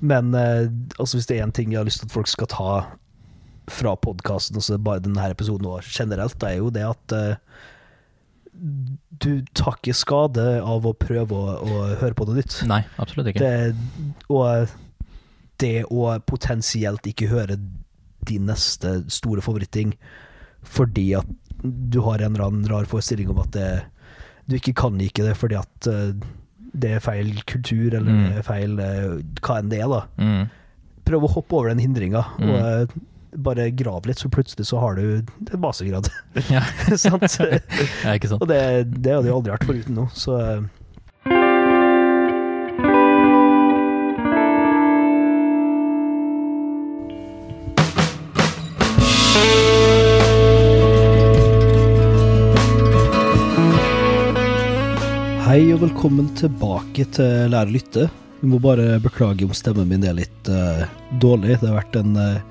Men eh, altså hvis det er én ting jeg har lyst til at folk skal ta fra podkasten, altså bare denne episoden og generelt, det er jo det at eh, du tar ikke skade av å prøve å, å høre på noe nytt. Nei, absolutt ikke. Det, og det å potensielt ikke høre din neste store favoritting fordi at du har en eller annen rar forestilling om at det, du ikke kan like det fordi at eh, det er feil kultur, eller Mm. det er feil eh, hva enn det er, da. Mm. Prøv å hoppe over den hindringa, Mm. og eh, bare grav litt, så plutselig så har du en mastergrad. Ja. Sant? ja, ikke sant. Og det, det hadde jeg aldri vært foruten nå, så Hei og velkommen tilbake til Lær å lytte. Vi må bare beklage om stemmen min er litt uh, dårlig. Det har vært en uh,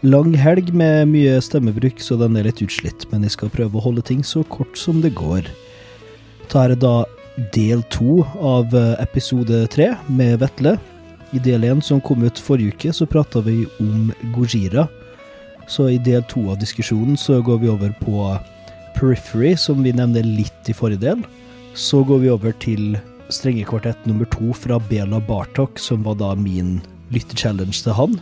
lang helg med mye stemmebruk, så den er litt utslitt. Men jeg skal prøve å holde ting så kort som det går. Dette er da del to av eh, episode tre med Vetle. I del én som kom ut forrige uke, så prata vi om Gojira. Så i del to av diskusjonen så går vi over på Periphery, som vi nevner litt i forrige del. Så går vi over til strengekvartett nummer to fra Bela Bartok, som var da min lyttechallenge til han.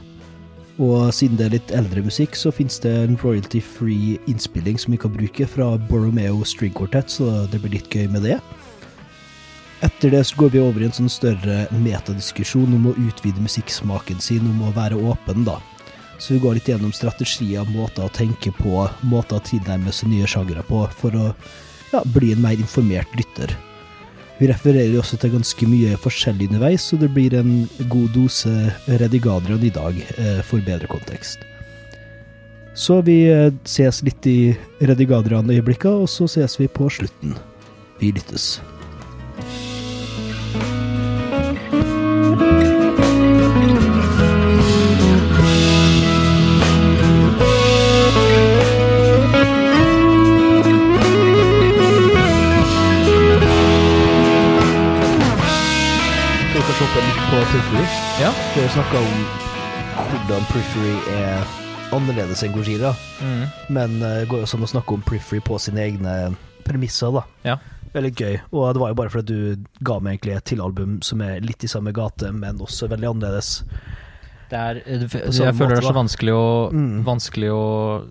Og siden det er litt eldre musikk, så finnes det en royalty-free innspilling som vi kan bruke fra Borromeo String Quartet, så det blir litt gøy med det. Etter det så går vi over i en sånn større metadiskusjon om å utvide musikksmaken sin, om å være åpen, da. Så vi går litt gjennom strategier, måter å tenke på, måter å tilnærme seg nye sjangere på, for å ja, bli en mer informert lytter. Vi refererer også til ganske mye forskjellig underveis, så det blir en god dose Redigadrian i dag, eh, for bedre kontekst. Så vi eh, ses litt i Redigadrian-øyeblikka, og så ses vi på slutten. Vi lyttes. Vi litt på Periphery? Ja. Vi har snakka om hvordan Periphery er annerledes enn Gojira, Mm. men det det går jo også an å snakke om Periphery på sine egne premisser, da. Ja. Veldig gøy. Og det var jo bare fordi du ga meg egentlig et til-album som er litt i samme gate, men også veldig annerledes. Er, eh, jeg føler føler det er så vanskelig å, Mm. vanskelig å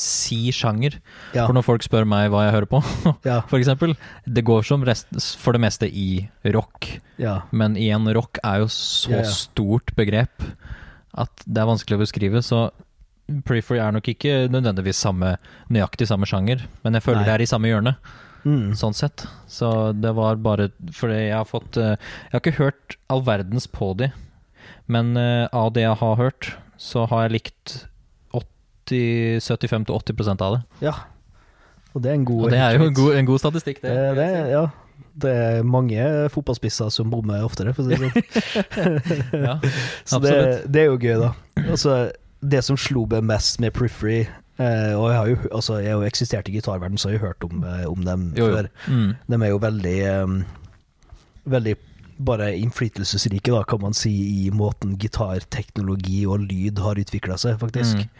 si sjanger. Ja. For når folk spør meg hva jeg hører på, Ja. for eksempel, det går som rest, for det meste i rock. ja. Men igjen, rock er jo så stort begrep at det er vanskelig å beskrive. Så Periphery er nok ikke nødvendigvis samme, nøyaktig samme sjanger, men jeg føler Nei. det er i samme hjørne, Mm. sånn sett. Så det var bare fordi jeg har fått eh, Jeg har ikke hørt all verdens på de, men eh, av det jeg har hørt, så har jeg likt 80 75-80% av det. ja. Og det er en god Og det er jo en god, en god statistikk, det. det, det, ja. det er mange fotballspisser som bommer oftere, for å si sånn. Ja, Så det, det er jo gøy, da. Altså, det som slo meg mest med Periphery eh, Og jeg har jo altså, jeg har jo eksistert i gitarverden, så jeg har jo hørt om, eh, om dem Jo, jo. før. Mm. De er jo veldig um, Veldig bare innflytelsesrike, da, kan man si, i måten gitarteknologi og lyd har utvikla seg, faktisk. Mm.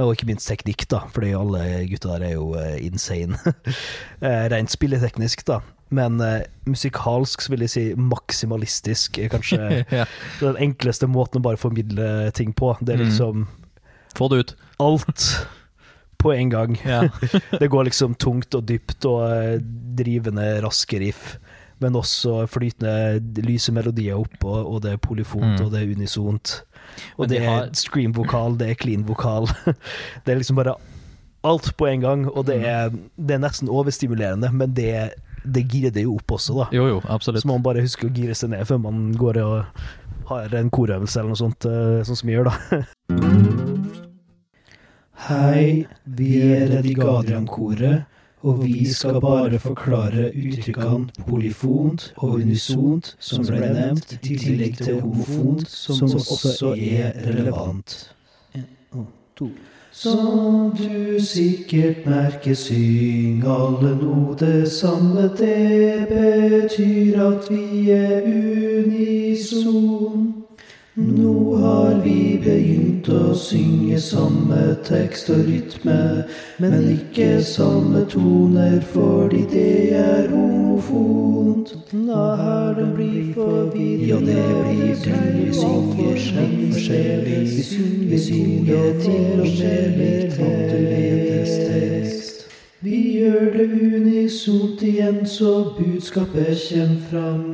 Og ikke minst teknikk, da, fordi alle gutta der er jo eh, insane. Eh, Rent spilleteknisk, da. Men uh, musikalsk så vil jeg si maksimalistisk er kanskje ja. den enkleste måten å bare formidle ting på. Det er Mm. liksom Få det ut. alt på en gang. Ja. Det går liksom tungt og dypt og drivende raske riff, men også flytende lyse melodier oppå, og det er polyfont, Mm. og det er unisont. Og det er har- scream-vokal, det er clean-vokal. Det er liksom bare alt på en gang, og det er, det er nesten overstimulerende, men det, det girer det jo opp også, da. Jo, jo, absolutt. Så må man bare huske å gire seg ned før man går og har en korøvelse eller noe sånt, eh, sånn som vi gjør, da. Hei, vi er Redigadrian-koret, og vi skal bare forklare uttrykkene polyfont og unisont, som ble nevnt, i tillegg til homofont, som også er relevant. En, to. Som du sikkert merker, syng alle nå det samme. Det betyr at vi er unison. Nå har vi begynt å synge samme tekst og rytme, men ikke samme toner, fordi det er homofont. Her det blir forvirret, Ja, det blir til vi synger litt forskjellig. Vi synger, til og med litt annerledes tekst. Vi gjør det unisont igjen, så budskapet kommer fram.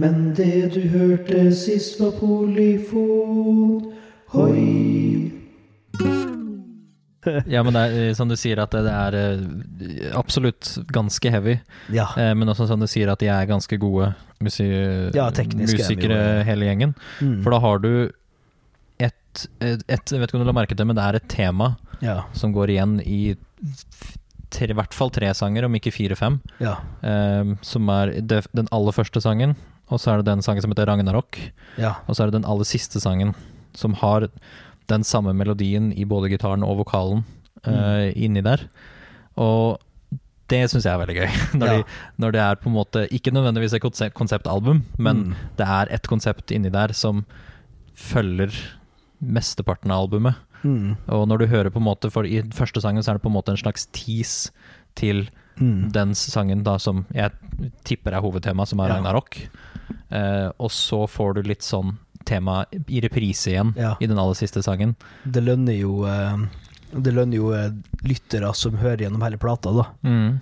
Men det du hørte sist var polyfon. Hoi. Ja, men det er eh, som du sier at det er eh, absolutt ganske heavy. Ja. Eh, Men også som du sier at de er ganske gode musi Ja, er musikere hele gjengen. Mm. For da har du et, et, et Jeg vet ikke om du la merke til men det er et tema ja. som går igjen i tre, i hvert fall tre sanger, om ikke fire-fem. Ja. Um, som er det, den aller første sangen, og så er det den sangen som heter Ragnarok. Ja. Og så er det den aller siste sangen, som har den samme melodien i både gitaren og vokalen eh, inni der. Og det syns jeg er veldig gøy. Når, Ja. de, når det er på en måte ikke nødvendigvis et konsept, konseptalbum, men Mm. det er et konsept inni der som følger mesteparten av albumet. Mm. Og når du hører på en måte For i første sangen så er det på en måte en slags tease til Mm. den sangen da som jeg tipper er hovedtema, som er Ja. Ragnarok. Eh, og så får du litt sånn tema i reprise igjen Ja. i den aller siste sangen. Det lønner jo eh, Det lønner jo eh, lyttere som hører gjennom hele plata, da. Mm.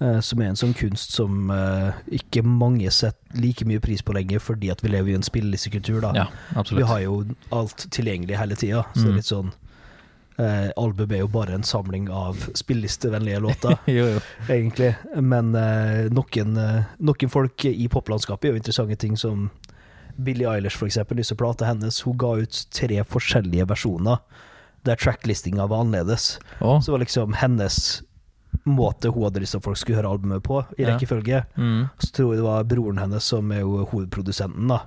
Eh, Som er en sånn kunst som eh, ikke mange setter like mye pris på lenger, fordi at vi lever i en spillelissekultur, da. Ja, Vi har jo alt tilgjengelig hele tida, så det Mm. er litt sånn eh, Album er jo bare en samling av spillelistevennlige låter, jo, jo. egentlig. Men eh, noen, eh, noen folk i poplandskapet gjør interessante ting som Billie Eilish, for eksempel. Disse platene hennes, hun ga ut tre forskjellige versjoner der tracklistinga var annerledes. Oh. Så det var liksom hennes måte hun hadde lyst til at folk skulle høre albumet på, i Ja. rekkefølge. mm. Så tror jeg det var broren hennes som er jo hovedprodusenten, da.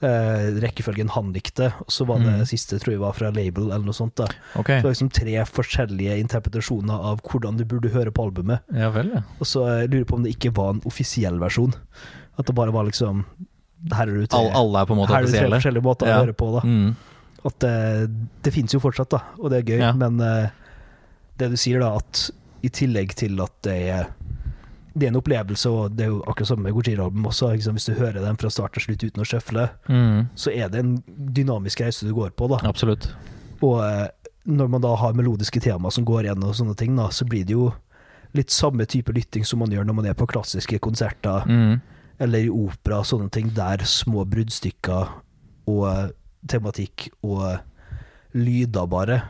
Eh, rekkefølgen han likte, og så var det Mm. siste tror jeg var fra Label, eller noe sånt. da Okay. Så det var liksom tre forskjellige interpretasjoner av hvordan du burde høre på albumet. Ja vel, ja. Og så eh, lurer jeg på om det ikke var en offisiell versjon. At det bare var liksom Her er det tre, All, alle er på en måte her er du tre forskjellige måter Ja. å høre på, da. Mm. At det, det fins jo fortsatt, da, og det er gøy. Men eh, det du sier, da, at i tillegg til at det er det er en opplevelse, og det er jo akkurat samme med Gojira-album også. Liksom. Hvis du hører den fra start til slutt uten å sjøfle, Mm. så er det en dynamisk reise du går på. da. Absolutt. Og eh, når man da har melodiske tema som går igjen, og sånne ting, da, så blir det jo litt samme type lytting som man gjør når man er på klassiske konserter Mm. eller i opera sånne ting, der små bruddstykker og eh, tematikk og eh, lyder bare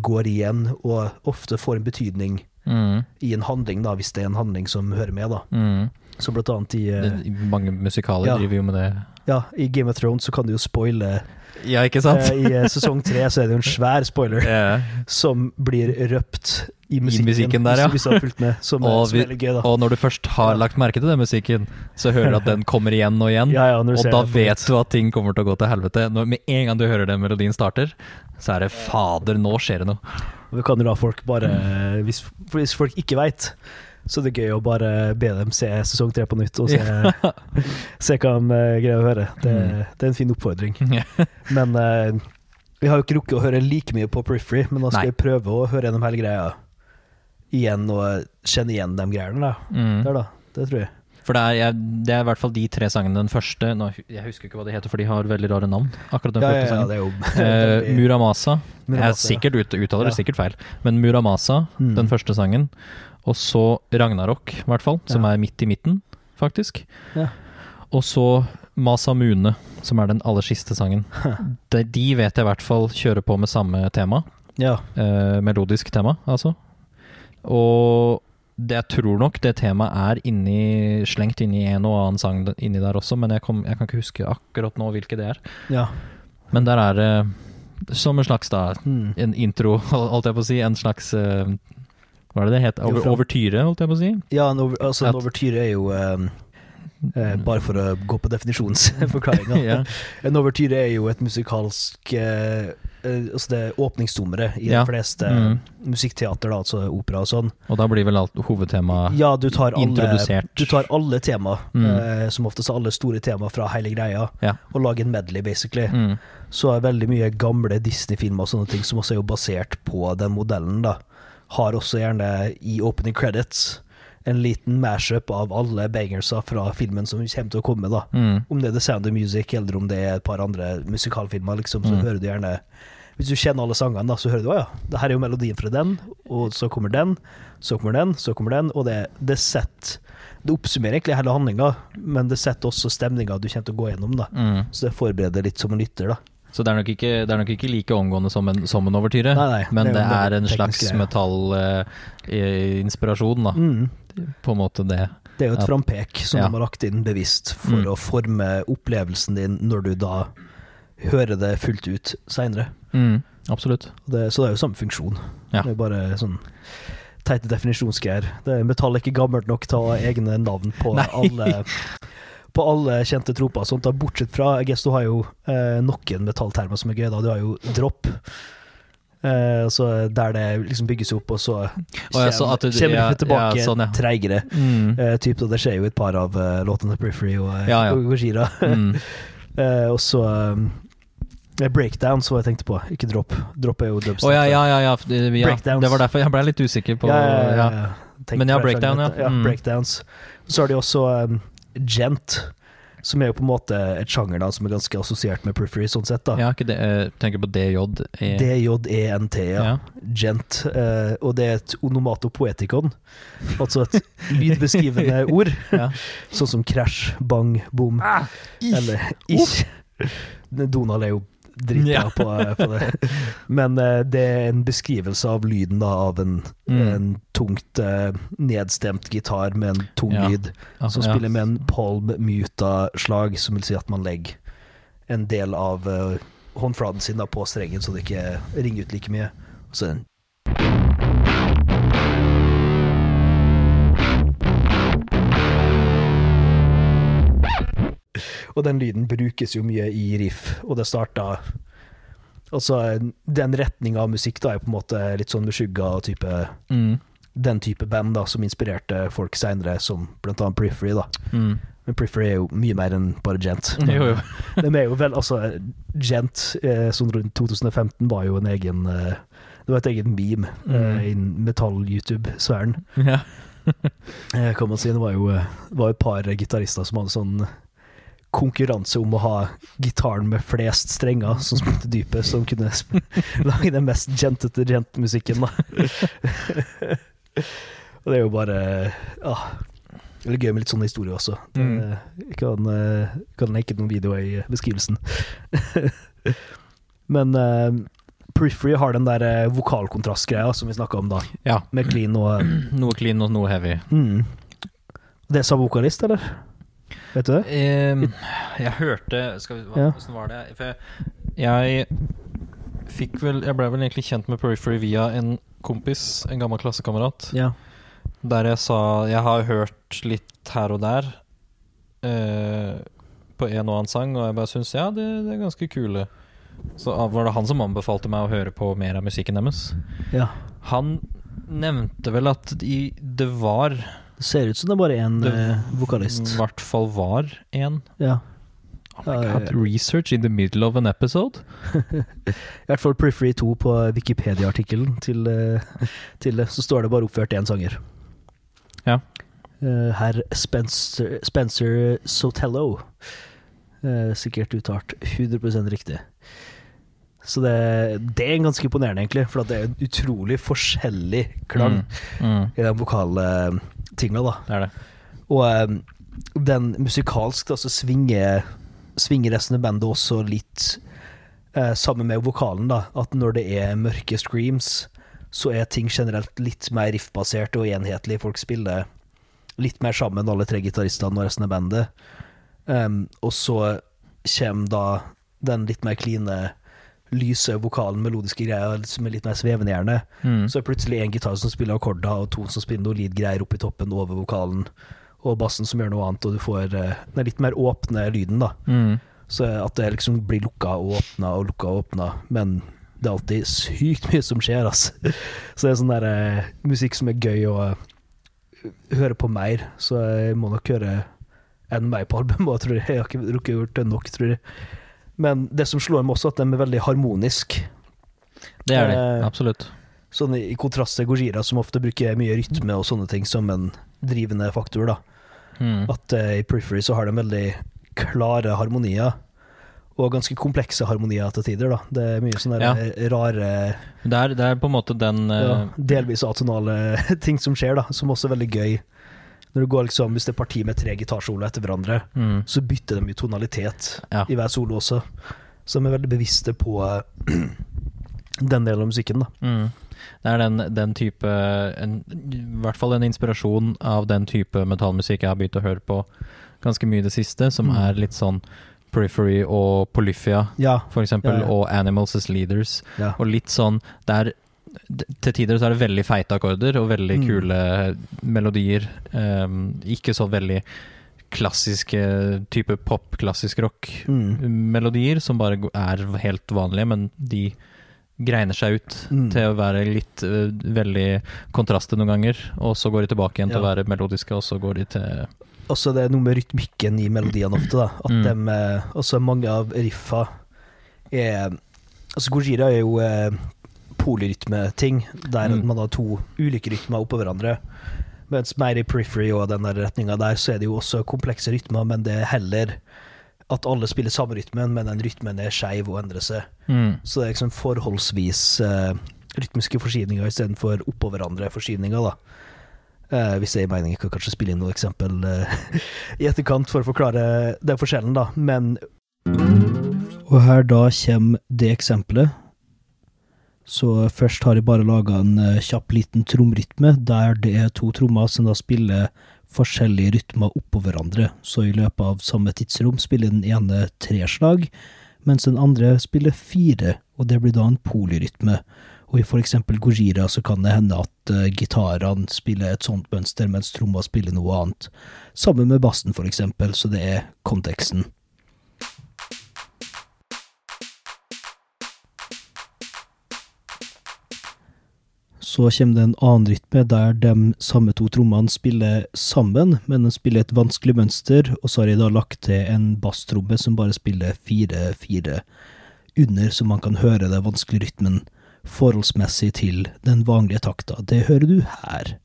går igjen, og ofte får en betydning Mm. i en handling, da, hvis det er en handling som hører med. da. Mm. Så blant annet i, eh, Det, mange musikaler ja. driver jo med det. ja, i Game of Thrones så kan du jo spoile. Ja, ikke sant? Eh, I eh, sesong tre så er det jo en svær spoiler Ja. som blir røpt i musikken. musikken der, ja. Hvis, du har fulgt med, som, og, Og, som er gøy, da. og når du først har lagt merke til den musikken, så hører du at den kommer igjen og igjen. Ja, ja, og da vet du at ting kommer til å gå til helvete. Når, med en gang du hører den melodien starter, så er det fader, nå skjer det noe. Og Vi kan jo la folk bare hvis, hvis folk ikke veit, så det er gøy å bare be dem se sesong tre på nytt og se, se hva de eh, greier å høre. Det, Mm. det er en fin oppfordring. Men uh, vi har jo ikke rukket å høre like mye på Periphery, men da skal Nei. jeg prøve å høre gjennom hele greia igjen og kjenne igjen de greiene. Mm. Der, da. Det tror jeg. For det er, jeg, det er i hvert fall de tre sangene. Den første nå, Jeg husker ikke hva de heter, for de har veldig rare navn. Akkurat den Ja, ja, første ja, sangen. det er jo Eh, veldig- Muramasa. Jeg er sikkert ut, uttaler det sikkert feil, men Muramasa, Mm. den første sangen. Og så Ragnarok, i hvert fall, som er midt i midten, faktisk. Ja. Og så Masamune, som er den aller siste sangen. De, de vet jeg i hvert fall kjører på med samme tema. Ja. Eh, melodisk tema, altså. Og det, jeg tror nok det temaet er inni, slengt inni en og annen sang inni der også, men jeg, kom, jeg kan ikke huske akkurat nå hvilke det er. ja. Men der er det som en slags da, Mm. en intro, holdt jeg på å si. En slags eh, Hva er det det heter? Over, overtyre, holdt jeg på å si. Ja, en over, altså, en overtyre er jo eh, Eh, bare for å gå på definisjonsforklaringa. Ja. En overtyre er jo et musikalsk eh, eh, Altså det er åpningsnummeret i Ja. de fleste Mm. musikkteater, da, altså opera og sånn. Og da blir vel alt hovedtema Ja, du tar alle, introdusert. du tar alle tema, Mm. eh, som oftest alle store tema fra hele greia, Ja. og lager en medley, basically. Mm. Så er veldig mye gamle Disney-filmer og sånne ting som også er jo basert på den modellen, da. Har også gjerne i opening credits en liten mashup av alle bangersa fra filmen som kommer til å komme, da. Mm. Om det er The Sound of Music, eller om det er et par andre musikalfilmer, liksom, så Mm. hører du gjerne Hvis du kjenner alle sangene, da, så hører du å ja, det her er jo melodien fra den, og så kommer den, så kommer den, så kommer den, og det, det setter Det oppsummerer egentlig hele handlinga, men det setter også stemninga du kommer til å gå gjennom, da. Mm. Så det forbereder litt som en lytter, da. Så det er, nok ikke, er nok ikke like omgående som en, som en overtyre, Nei, nei, men det det er en slags metallinspirasjon, metallinspirasjon, da. Mm. På en måte det. Det er jo et frampek som Ja. de har lagt inn bevisst for Mm. å forme opplevelsen din når du da hører det fullt ut seinere. Mm. Absolutt. Det, så det er jo samme funksjon. Ja. Det er bare sånn teite definisjonsgreier. Det er Metall er ikke gammelt nok til å ha egne navn på alle På alle kjente troper. Sånt, da, bortsett fra jeg guess du har jo eh, noen metalltermer som er gøy. da Du har jo drop. Eh, så der det liksom bygges opp, og så kommer så du- kommer ja, det tilbake ja, sånn, ja. treigere. Mm. Eh, typ, det skjer jo et par av uh, låtene Periphery og, eh, Ja, ja. og Gojira. Mm. Eh, og så um, Breakdown, så jeg tenkte på. Ikke drop. Drop er jo dubstep. Oh, ja, ja, ja, ja, det- var derfor jeg ble litt usikker på. Men ja, breakdown, ja. Mm. breakdowns. Så har de også um, gent, som er jo på en måte et sjanger da, som er ganske assosiert med Periphery, sånn sett. da. Ja, ikke det, eh, tenker på DJ. E. D-J-E-N-T, ja. Ja. Gent. eh, og det er et onomatopoetikon, altså et lydbeskrivende ord. Ja. Sånn som krasj, bang, bom. Eller ikke. Donald er jo dritbra Ja. på, på det. Men eh, det er en beskrivelse av lyden da, av en, Mm. en tungt eh, nedstemt gitar med en tung Ja. lyd, som ja. spiller med en palm muta slag, som vil si at man legger en del av eh, håndflaten sin da, på strengen, så det ikke ringer ut like mye. Og så en Og den lyden brukes jo mye i riff, og det starta Altså, den retninga av musikk da er på en måte litt sånn beskygga type Mm. Den type band da som inspirerte folk seinere, som blant annet Periphery, da. Mm. Men Periphery er jo mye mer enn bare gent. Jo, jo. De er jo vel, altså Gent eh, sånn rundt 2015 var jo en egen eh, Det var et eget meme eh, Mm. innen metall-YouTube-sfæren. Ja. Eh, kan man si. Det var jo eh, var et par gitarister som hadde sånn konkurranse om å ha gitaren med flest strenger som spilte dypet, som kunne lage den mest gentete gent-musikken. Og det er jo bare ah, er gøy med litt sånne historier også. Det, Mm. Kan, eh, kan lenke noen videoer i beskrivelsen. Men uh, Periphery har den der eh, vokalkontrastgreia som vi snakka om da, ja. med clean og Noe clean og noe heavy. mm. Det sa vokalist, eller? Vet du det? Ehm, jeg hørte Skal vi hva, Ja. Hvordan var det? For jeg, jeg fikk vel Jeg ble vel egentlig kjent med Periphery via en kompis, en gammel klassekamerat. Ja. Der jeg sa Jeg har hørt litt her og der eh, på en og annen sang, og jeg bare syns ja, det, det er ganske kule. Så var det han som anbefalte meg å høre på mer av musikken deres. ja. Han nevnte vel at de, det var Det ser ut som det er bare én Det- vokalist. I hvert fall var en. Ja. Oh my Ja, god, research in the middle of an episode? I hvert fall Prefree 2 på Wikipedia-artikkelen til, eh, til det, så står det bare oppført én sanger. Ja. Eh, Herr Spencer, Spencer Sotello. Eh, sikkert uttalt 100% riktig. Så det, det er ganske imponerende, egentlig, for det er en utrolig forskjellig klang Mm. Mm. i den vokale eh, tinga. Det det. Og um, den musikalsk, da, så svinger, svinger resten av bandet også litt uh, sammen med vokalen, da. At når det er mørke screams, så er ting generelt litt mer riffbasert og enhetlig. Folk spiller litt mer sammen, alle tre gitaristene og resten av bandet. Um, og så kommer da den litt mer kline, lyse vokalen, melodiske greier som er litt mer svevende, gjerne. Mm. Så er plutselig en gitar som spiller akkorder, og to som spiller noe lead-greier oppi toppen over vokalen. og bassen som gjør noe annet, og du får eh, den litt mer åpne lyden, da. Mm. Så at det liksom blir lukka og åpna og lukka og åpna, men det er alltid sykt mye som skjer, altså. Så det er sånn der eh, musikk som er gøy å eh, høre på mer, så jeg må nok høre enn meg på albumet, tror jeg. Jeg har ikke rukket gjort det nok, tror jeg. Men det som slår meg også, at de er veldig harmoniske. Det er de, Eh, absolutt. Sånn i kontrast til Gojira, som ofte bruker mye rytme og sånne ting som en drivende faktor, da. Mm. At eh, i Periphery så har de veldig klare harmonier. Og ganske komplekse harmonier til tider, da. Det er mye sånne Ja. rare, Det, er, det er på en måte den eh, ja, delvis atonale ting som skjer, da. Som også er veldig gøy. Når du går liksom, Hvis det er parti med tre gitarsoloer etter hverandre, mm. så bytter de jo tonalitet Ja. i hver solo også. Så de er veldig bevisste på eh, den delen av musikken, da. Mm. Det er den, den type en, I hvert fall en inspirasjon av den type metallmusikk jeg har begynt å høre på ganske mye i det siste, som Mm. er litt sånn Periphery og Polyphia, Ja. for eksempel, Ja, ja. og Animals as Leaders. Og litt sånn Det er Til tider så er det veldig feite akkorder og veldig Mm. kule melodier. Um, ikke så veldig klassiske type pop, klassisk Mm. rock-melodier, som bare er helt vanlige, men de greiner seg ut Mm. til å være litt uh, veldig kontraster noen ganger, og så går de tilbake igjen til å være melodiske, og så går de til Også det er noe med rytmikken i melodiene ofte, da. At Mm. dem, eh, også mange av riffa er Altså Gojira er jo eh, polyrytmeting, der Mm. man har to ulike rytmer oppå hverandre. Mens mer i periphery og den der retninga der, så er det jo også komplekse rytmer, men det er heller at alle spiller samme rytmen, men den rytmen er skeiv og endrer seg. mm. Så det er liksom forholdsvis uh, rytmiske forskyvninger istedenfor oppå hverandre forskyvninger, da. Uh, hvis det gir mening, jeg kan kanskje spille inn noe eksempel uh, i etterkant for å forklare den forskjellen, da. Men Og her da kommer det eksempelet. Så først har jeg bare laga en eh, kjapp liten tromrytme, der det er to trommer som da spiller forskjellige rytmer oppå hverandre. Så i løpet av samme tidsrom spiller den ene tre slag, mens den andre spiller fire, og det blir da en polyrytme. Og i for eksempel Gojira så kan det hende at uh, gitarene spiller et sånt mønster, mens tromma spiller noe annet. Sammen med bassen, for eksempel, så det er konteksten. Så kommer det en annen rytme der de samme to trommene spiller sammen, men de spiller et vanskelig mønster, og så har jeg da lagt til en basstromme som bare spiller fire-fire under, så man kan høre den vanskelige rytmen forholdsmessig til den vanlige takta. Det hører du her.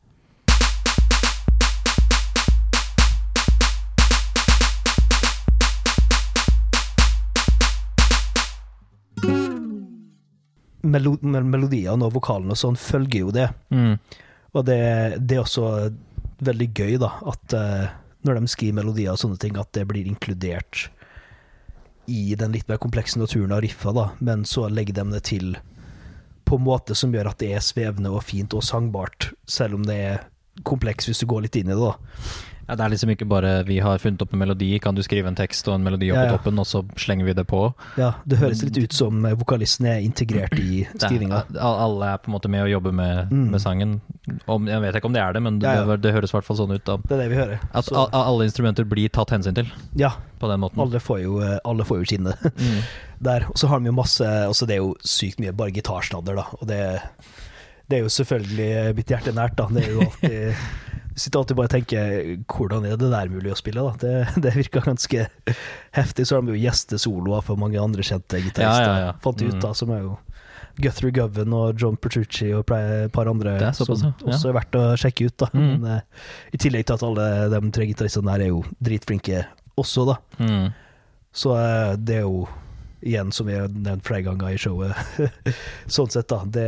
Melo melodiene og vokalene og sånn følger jo det. Mm. Og det, det er også veldig gøy, da, at uh, når de skriver melodier og sånne ting, at det blir inkludert i den litt mer komplekse naturen av riffa, da, men så legger de det til på en måte som gjør at det er svevende og fint og sangbart, selv om det er kompleks hvis du går litt inn i det, da. Ja, det er liksom ikke bare 'vi har funnet opp en melodi', kan du skrive en tekst og en melodi opp Ja, ja. på toppen, og så slenger vi det på. Ja, det høres litt ut som eh, vokalisten er integrert i er, skrivinga. alle er på en måte med å jobbe med, Mm. med sangen. Om, jeg vet ikke om det er det, men det, det, det høres i hvert fall sånn ut. Da. Det er det vi hører. At Så, a- a- alle instrumenter blir tatt hensyn til ja, på den måten. alle får jo, eh, alle får jo sine Mm. der. Og så har de jo masse også Det er jo sykt mye bare gitarsnadder, da. Og det, det er jo selvfølgelig mitt hjerte nært, da. Det er jo alltid Du sitter alltid bare og tenker hvordan er det der mulig å spille, da? Det, det virker ganske heftig. Så har de jo gjestesoloer for mange andre kjente gitarister, Ja, ja, ja. fant de ut, Mm. da, som er jo Guthrie Govan og John Petrucci og et par andre Det som ja. også er verdt å sjekke ut. da Mm. Men, uh, I tillegg til at alle de tre gitaristene der er jo dritflinke også, da. Mm. Så uh, det er jo igjen, som vi har nevnt flere ganger i showet, sånn sett, da. Det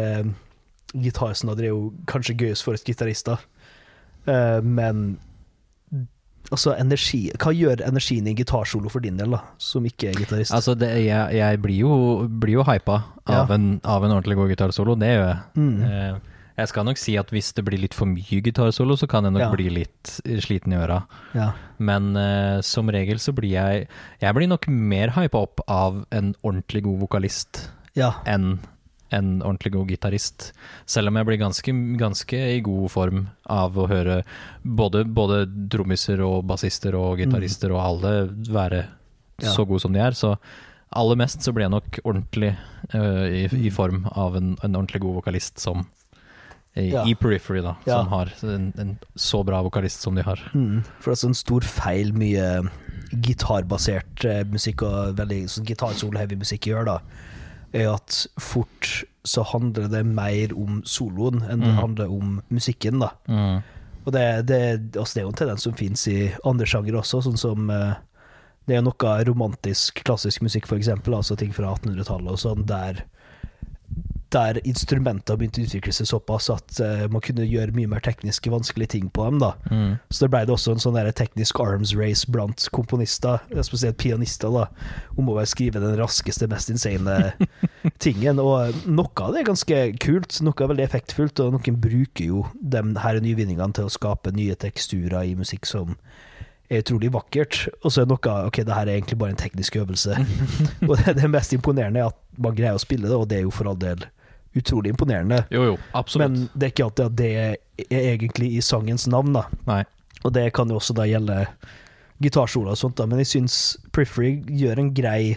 Gitarsnadder er jo kanskje gøyest for et gitarist, da. Eh, men altså, energi Hva gjør energien i en gitarsolo for din del, da, som ikke er gitarist? Altså, det, jeg, jeg blir jo, blir jo hypa av, Ja. en, av en ordentlig god gitarsolo, det gjør jeg. Mm. Uh, jeg skal nok si at hvis det blir litt for mye gitarsolo, så kan jeg nok Ja. bli litt sliten i øra. ja. Men uh, som regel så blir jeg Jeg blir nok mer hypa opp av en ordentlig god vokalist ja. enn en ordentlig god gitarist. Selv om jeg blir ganske, ganske i god form av å høre både, både trommiser og bassister og gitarister og alle være Ja. så gode som de er. Så aller mest så blir jeg nok ordentlig uh, i, i form av en, en ordentlig god vokalist som i, Ja. i Periphery, da. Ja. Som har en, en så bra vokalist som de har. Mm, for det er sånn stor feil mye gitarbasert eh, musikk og veldig sånn gitarsolo-heavy musikk gjør, da, er at fort så handler det mer om soloen enn det Mm. handler om musikken, da. Og det, det, altså det er jo en tendens som finnes i andre sjangere også, sånn som eh, Det er noe romantisk, klassisk musikk, eksempel, altså ting fra 1800-tallet og sånn, der der instrumentene har begynt å utvikle seg såpass at uh, man kunne gjøre mye mer tekniske, vanskelige ting på dem. da. Mm. Så det ble det også en sånn der teknisk arms race blant komponister, spesielt pianister, da, om å skrive den raskeste, mest insane tingen. Og noe av det er ganske kult, noe er veldig effektfullt, og noen bruker jo de her nyvinningene til å skape nye teksturer i musikk som er utrolig vakkert. Og så er noe Ok, det her er egentlig bare en teknisk øvelse. og det, det mest imponerende er at man greier å spille det, og det er jo for all del utrolig imponerende. Jo, jo, absolutt. Men det er ikke alltid at det er egentlig i sangens navn, da. Nei. Og det kan jo også da gjelde gitarsolo og sånt, da. Men jeg syns Priffery gjør en grei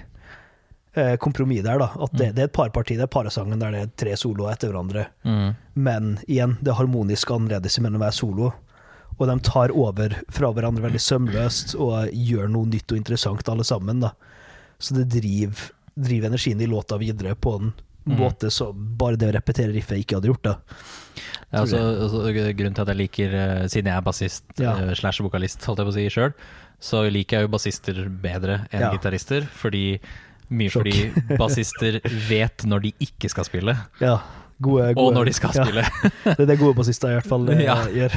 eh, kompromiss der, da. At det, Mm. det er et parparti, det er parasangen der det er tre soloer etter hverandre. Mm. Men igjen, det er harmonisk annerledes mellom hver solo. Og de tar over fra hverandre veldig sømløst og gjør noe nytt og interessant alle sammen, da. Så det driver, driver energien i låta videre på en. Måte som bare det å repetere riffet ikke hadde gjort, da. Ja, altså, altså, grunnen til at jeg liker, eh, siden jeg er bassist Ja. eh, slash vokalist, holdt jeg på å si sjøl, så liker jeg jo bassister bedre enn Ja. gitarister. Fordi mye Sjokk. fordi bassister vet når de ikke skal spille, Ja, gode, gode og når de skal ja. spille. Det er det gode bassister i hvert fall eh, gjør.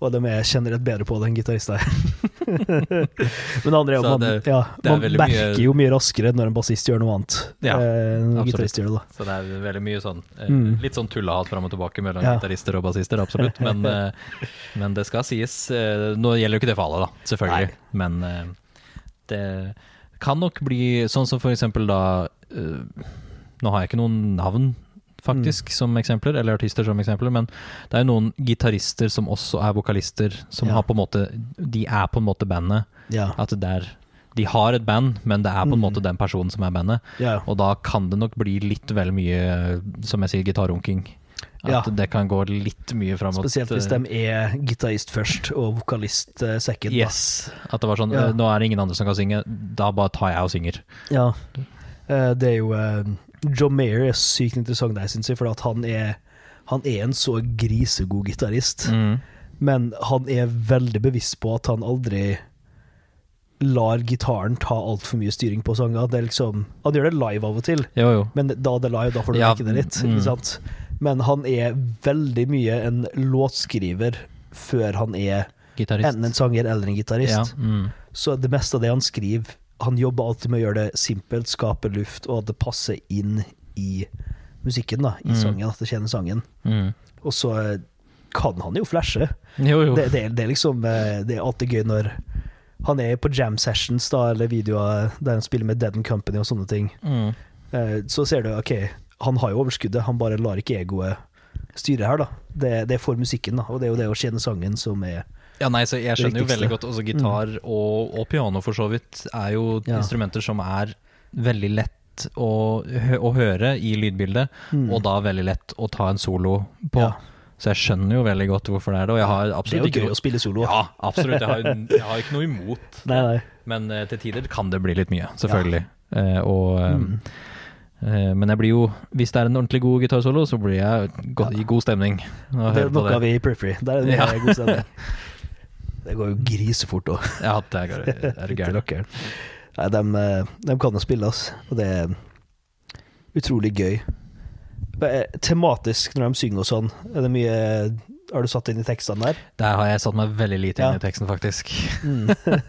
Og de er generelt bedre på det enn gitarister. Men det andre er jo man, det- ja, det man merker mye- jo mye raskere når en bassist gjør noe annet Ja, eh, gitarist gjør det. da. Så det er veldig mye sånn eh, Mm. Litt sånn tullehat fram og tilbake mellom Ja. gitarister og bassister, absolutt. Men, eh, men det skal sies eh, Nå gjelder jo ikke det for alle, da, selvfølgelig. Men eh, det kan nok bli sånn som for eksempel da eh, Nå har jeg ikke noen navn, faktisk, Mm. som eksempler, eller artister som eksempler, men det er jo noen gitarister som også er vokalister, som Ja. har på en måte De er på en måte bandet. Ja. At det er De har et band, men det er på en Mm. måte den personen som er bandet. Ja. Og da kan det nok bli litt vel mye, som jeg sier, gitarrunking. At Ja. det kan gå litt mye fram mot Spesielt hvis eh, de er gitarist først og vokalist second. Yes. At det var sånn Ja. Nå er det ingen andre som kan synge, da bare tar jeg og synger. Ja. Eh, Det er jo eh, John Mayer er sykt interessant der, syns jeg, for at han er, han er en så grisegod gitarist. Mm. Men han er veldig bevisst på at han aldri lar gitaren ta altfor mye styring på sanger. Det er liksom, han gjør det live av og til, Jo, jo. men da det er live, da får du Ja, det litt. mm. Men han er veldig mye en låtskriver før han er Gitarist. enten en sanger eller en Ja. Mm. Så det meste av det han skriver, han jobber alltid med å gjøre det simpelt, skape luft, og at det passer inn i musikken, da, i Mm. sangen, at det kjenner sangen. Mm. Og så eh, kan han jo flashe. Jo, jo. Det, det, det er liksom eh, Det er alltid gøy når han er på jam sessions, da, eller videoer der han spiller med Dead and Company og sånne ting. Mm. Eh, Så ser du, ok, han har jo overskuddet, han bare lar ikke egoet styre her, da. Det, det er for musikken, da, og det er jo det å kjenne sangen som er Ja, nei, så jeg skjønner jo veldig godt Også gitar og, og piano for så vidt er jo Ja. instrumenter som er veldig lett å, å høre i lydbildet, Mm. og da veldig lett å ta en solo på. Ja. Så jeg skjønner jo veldig godt hvorfor det er det, og jeg har Det er jo gøy noe- å spille solo. Ja, absolutt. Jeg har, jeg har ikke noe imot. Nei, nei. Men uh, til tider kan det bli litt mye, selvfølgelig. Eh, og, eh, Mm. men jeg blir jo Hvis det er en ordentlig god gitarsolo, så blir jeg go i god stemning. Det noe av i Periphery. Der er det Ja. god stemning. Det går jo grisefort òg. Ja, det er, er gærent. Nei, de, eh, de kan jo spille, ass. Og det er utrolig gøy. Tematisk når de synger og sånn, er det mye Har du satt inn i tekstene der? Der har jeg satt meg veldig lite inn Ja. i teksten, faktisk. Mm.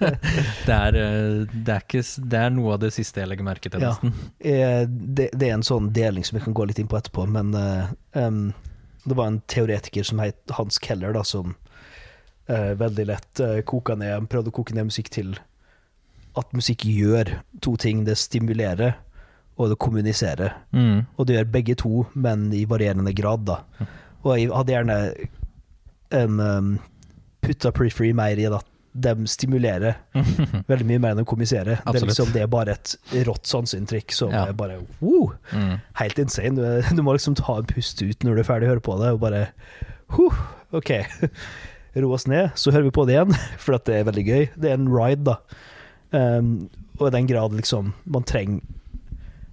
Det er, eh, det, er ikke, det er noe av det siste jeg legger merke til, Ja. nesten. Eh, det, det er en sånn deling som vi kan gå litt inn på etterpå, men em, det var en teoretiker som het Hans Keller, da, som eh, veldig lett uh, koka ned, prøvde å koke ned musikk til at musikk gjør to ting. Det stimulerer, og det kommuniserer. Mm. Og det gjør begge to, men i varierende grad, da. Og jeg hadde gjerne en um, putta Periphery mer i at de stimulerer veldig mye mer enn de kommuniserer. Det liksom, det er bare et rått sanseinntrykk som Ja. er bare wow, Mm. helt insane. Du, du må liksom ta en pust ut når du er ferdig å høre på det, og bare huh, OK. Ro oss ned, så hører vi på det igjen, for at det er veldig gøy. Det er en ride, da. Um, og i den grad liksom man trenger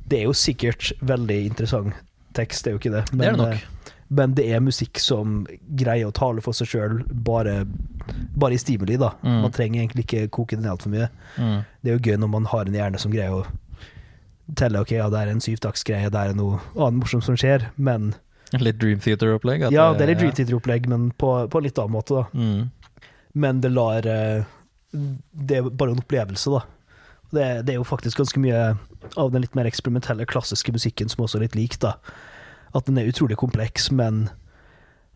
Det er jo sikkert veldig interessant tekst, det er jo ikke det. Det er det nok. eh, men det er musikk som greier å tale for seg sjøl, bare, bare i stimuli, da. Mm. Man trenger egentlig ikke koke den altfor mye. Mm. Det er jo gøy når man har en hjerne som greier å telle ok, ja, det er en syvtaktsgreie, det er noe annet morsomt som skjer, men Litt Dream Theater-opplegg? Ja, det er litt Dream Theater-opplegg, men på, på litt annen måte, da. Mm. Men det lar eh, Det er bare en opplevelse, da. Det, det er jo faktisk ganske mye av den litt mer eksperimentelle, klassiske musikken som også er litt lik, da. At den er utrolig kompleks, men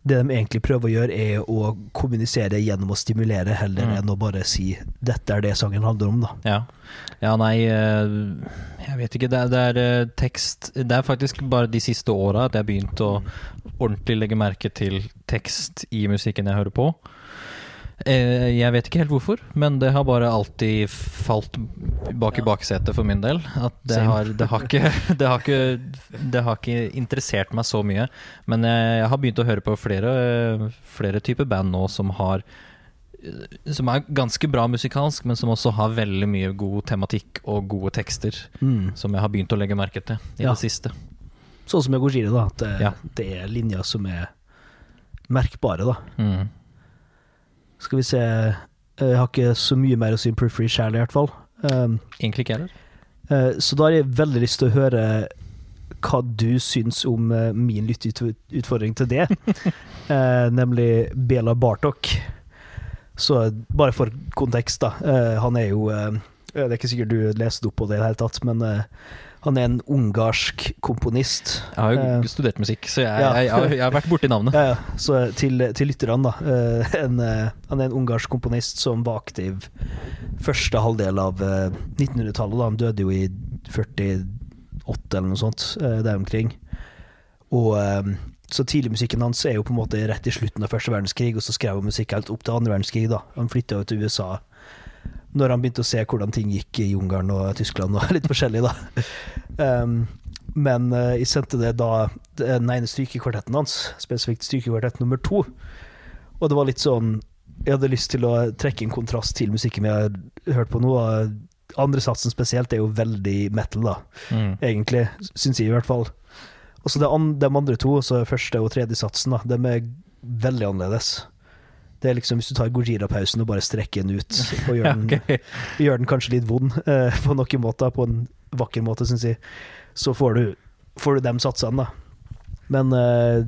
det de egentlig prøver å gjøre, er å kommunisere gjennom å stimulere, heller Mm. enn å bare si 'dette er det sangen handler om', da. Ja. ja, nei eh, Jeg vet ikke. Det er, det er eh, tekst Det er faktisk bare de siste åra at jeg har begynt å ordentlig legge merke til tekst i musikken jeg hører på. Eh, Jeg vet ikke helt hvorfor, men det har bare alltid falt bak i baksetet for min del. At det har, det har, ikke, det, har ikke, det har ikke interessert meg så mye. Men jeg, jeg har begynt å høre på flere, flere typer band nå som har som er ganske bra musikalsk, men som også har veldig mye god tematikk og gode tekster. Som jeg har begynt å legge merke til i Ja. det siste. Sånn som med Gojira, da. At det, Ja. det er linjer som er merkbare, da. Mm. Skal vi se Jeg har ikke så mye mer å si om Periphery sjæl, i hvert fall. Um, Egentlig ikke heller. Uh, så da har jeg veldig lyst til å høre hva du syns om uh, min lytteutfordring til det. uh, nemlig Bela Bartok. Så bare for kontekst, da. Eh, han er jo eh, Det er ikke sikkert du leste opp på det i det hele tatt, men eh, han er en ungarsk komponist. Jeg har jo Eh, studert musikk, så jeg, ja. jeg, jeg, jeg har vært borti navnet. Ja, ja. Så til, til lytterne, da. eh, en, eh, han er en ungarsk komponist som var aktiv første halvdel av eh, 1900-tallet. Han døde jo i 48 eller noe sånt, eh, der omkring. Og eh, så tidligmusikken hans er jo på en måte rett i slutten av første verdenskrig, og så skrev han musikk helt opp til andre verdenskrig. da. Han flytta jo til USA når han begynte å se hvordan ting gikk i Ungarn og Tyskland og litt forskjellig, da. Um, men eh, jeg sendte det da den ene strykekvartetten hans, spesifikt strykekvartett nummer to. Og det var litt sånn Jeg hadde lyst til å trekke en kontrast til musikken vi har hørt på nå. Andre satsen spesielt er jo veldig metal, da, Mm. egentlig. Syns jeg, i hvert fall. Og så de, andre to, altså første og tredje satsen, da, de er veldig annerledes. Det er liksom Hvis du tar Gojira-pausen og bare strekker den ut, og gjør, den, okay. gjør den kanskje litt vond uh, på noen måter, på en vakker måte, syns jeg, så får du, får du dem satsene, da. Men uh,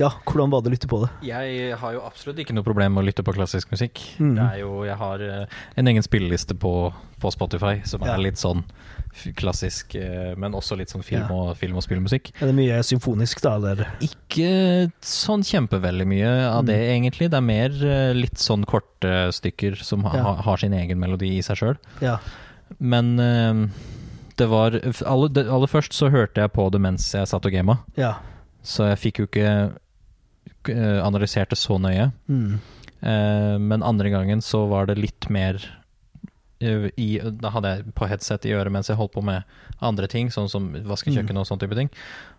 ja, hvordan var det å lytte på det? Jeg har jo absolutt ikke noe problem med å lytte på klassisk musikk. Mm. Det er jo, jeg har eh, en egen spilleliste på, på Spotify som Ja. er litt sånn klassisk, eh, men også litt sånn film, Ja. og, film og spillmusikk. Er det mye symfonisk, da, eller? Ikke sånn kjempeveldig mye av det, egentlig. Det er mer eh, litt sånn korte stykker som ha, Ja. har sin egen melodi i seg sjøl. Ja. Men eh, det var aller, det, aller først så hørte jeg på det mens jeg satt og gama, ja. så jeg fikk jo ikke analysert det så nøye. Mm. Men andre gangen så var det litt mer i, Da hadde jeg på headset i øret mens jeg holdt på med andre ting, sånn som vaske Mm. og sånn type ting.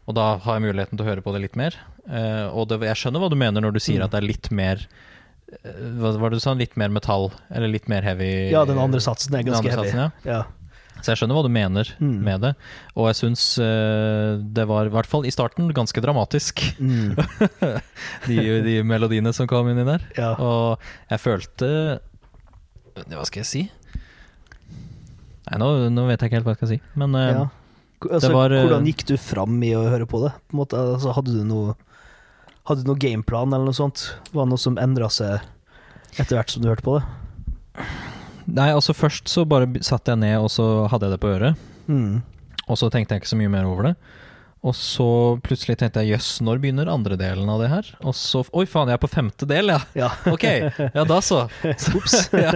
Og da har jeg muligheten til å høre på det litt mer. Uh, og det, jeg skjønner hva du mener når du sier Mm. at det er litt mer eh, Hva var det du sa? Litt mer metall? Eller litt mer heavy? ja, den andre satsen er ganske heavy. satsen, ja. Ja. Så jeg skjønner hva du mener Mm. med det. Og jeg syns uh, det var, i hvert fall i starten, ganske dramatisk, Mm. de, de melodiene som kom inni der. ja. Og jeg følte Hva skal jeg si? Nei, nå, nå vet jeg ikke helt hva jeg skal si. Men uh, ja. Altså, var, eh, hvordan gikk du fram i å høre på det? På måte, altså, hadde du noe Hadde du noe gameplan eller noe sånt? Var det noe som endra seg etter hvert som du hørte på det? Nei, altså først så bare satte jeg ned, og så hadde jeg det på øret. Mm. Og så tenkte jeg ikke så mye mer over det. Og så plutselig tenkte jeg jøss, når begynner andre delen av det her? Og så Oi, faen, jeg er på femte del, ja! Ja. Ok, ja da så. Ops. ja.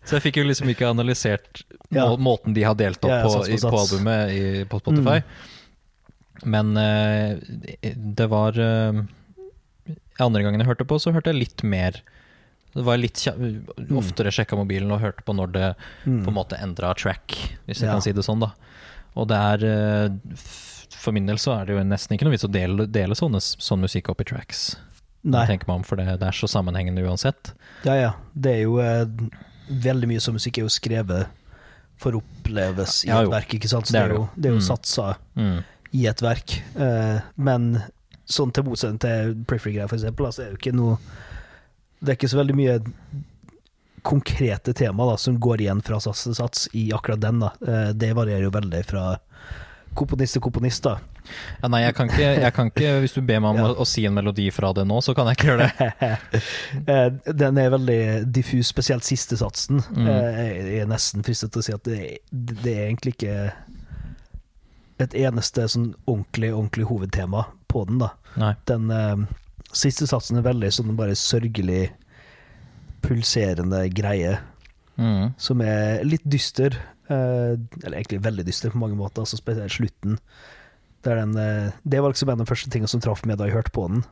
Så jeg fikk jo liksom ikke analysert Ja. må måten de har delt opp på, i, på albumet i, på Spotify. Men uh, det var uh, Andre gangen jeg hørte på, så hørte jeg litt mer. Det var litt kja- oftere sjekka mobilen og hørte på når det Mm. på en måte endra track, hvis jeg kan si det sånn, da. Og det er f- For min del så er det jo nesten ikke noe vits å dele, dele sånne, sånn musikk opp i tracks. Nei. Tenker man for det, det er så sammenhengende uansett. Ja, ja. Det er jo eh, veldig mye som musikk er jo skrevet for å oppleves i Ja, et verk, ikke sant? Så Det er jo, det er jo Mm. satsa Mm. i et verk. Eh, men sånn til motsetning til Prefree-greier, for eksempel, altså, er jo ikke noe Det er ikke så veldig mye konkrete tema da, som går igjen fra sats til sats i akkurat den. da. Eh, det varierer jo veldig fra komponist til komponist. da. Ja, nei, jeg kan, ikke, jeg kan ikke Hvis du ber meg om Ja. å, å si en melodi fra det nå, så kan jeg ikke gjøre det. Eh, Den er veldig diffus, spesielt siste satsen. Mm. Eh, Jeg er nesten fristet til å si at det, det er egentlig ikke et eneste sånn ordentlig, ordentlig hovedtema på den. da. Nei. Den uh, siste satsen er veldig sånn bare sørgelig pulserende greie, Mm. som er litt dyster. Eh, eller egentlig veldig dyster på mange måter, altså spesielt slutten. Der den, eh, det var liksom en av de første tingene som traff meg da jeg hørte på den.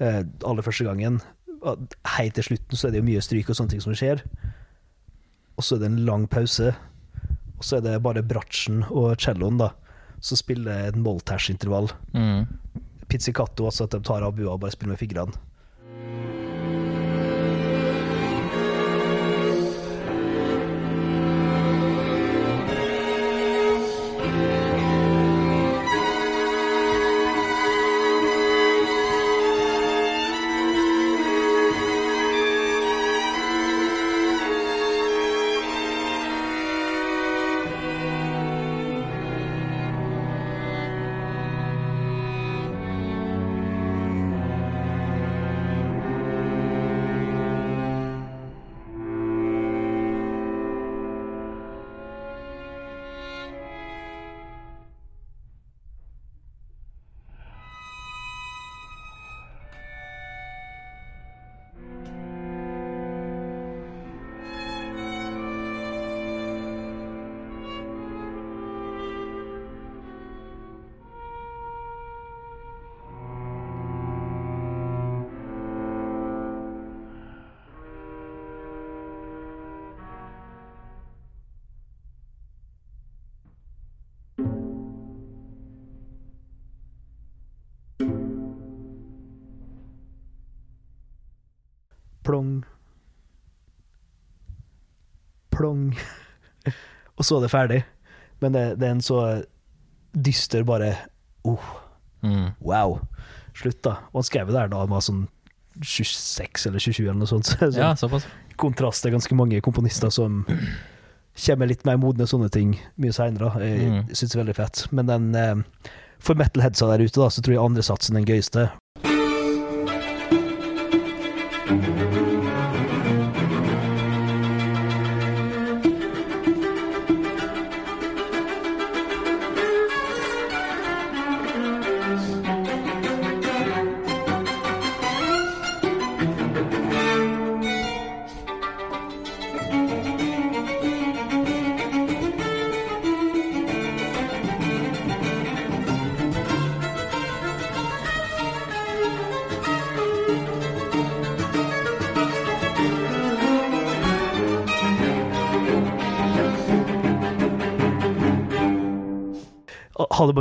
eh, aller første gangen. Helt til slutten så er det jo mye stryk og sånne ting som skjer. Og så er det en lang pause. Og så er det bare bratsjen og celloen da, som spiller et molltæsj-intervall. Mm. Pizzicato, altså at de tar av bua og bare spiller med fingrene. Plong. Plong. og så er det ferdig. Men det, det er en så dyster bare oh, Mm. Wow. Slutt, da. Og han skrev det der da han var sånn 26 eller 27 eller noe sånt. Så sånn Ja, såpass. kontrast til ganske mange komponister som kommer litt mer modne sånne ting mye seinere. Jeg Mm. syns det er veldig fett. Men den eh, for metalheadsa der ute, da, så tror jeg andre satsen den gøyeste.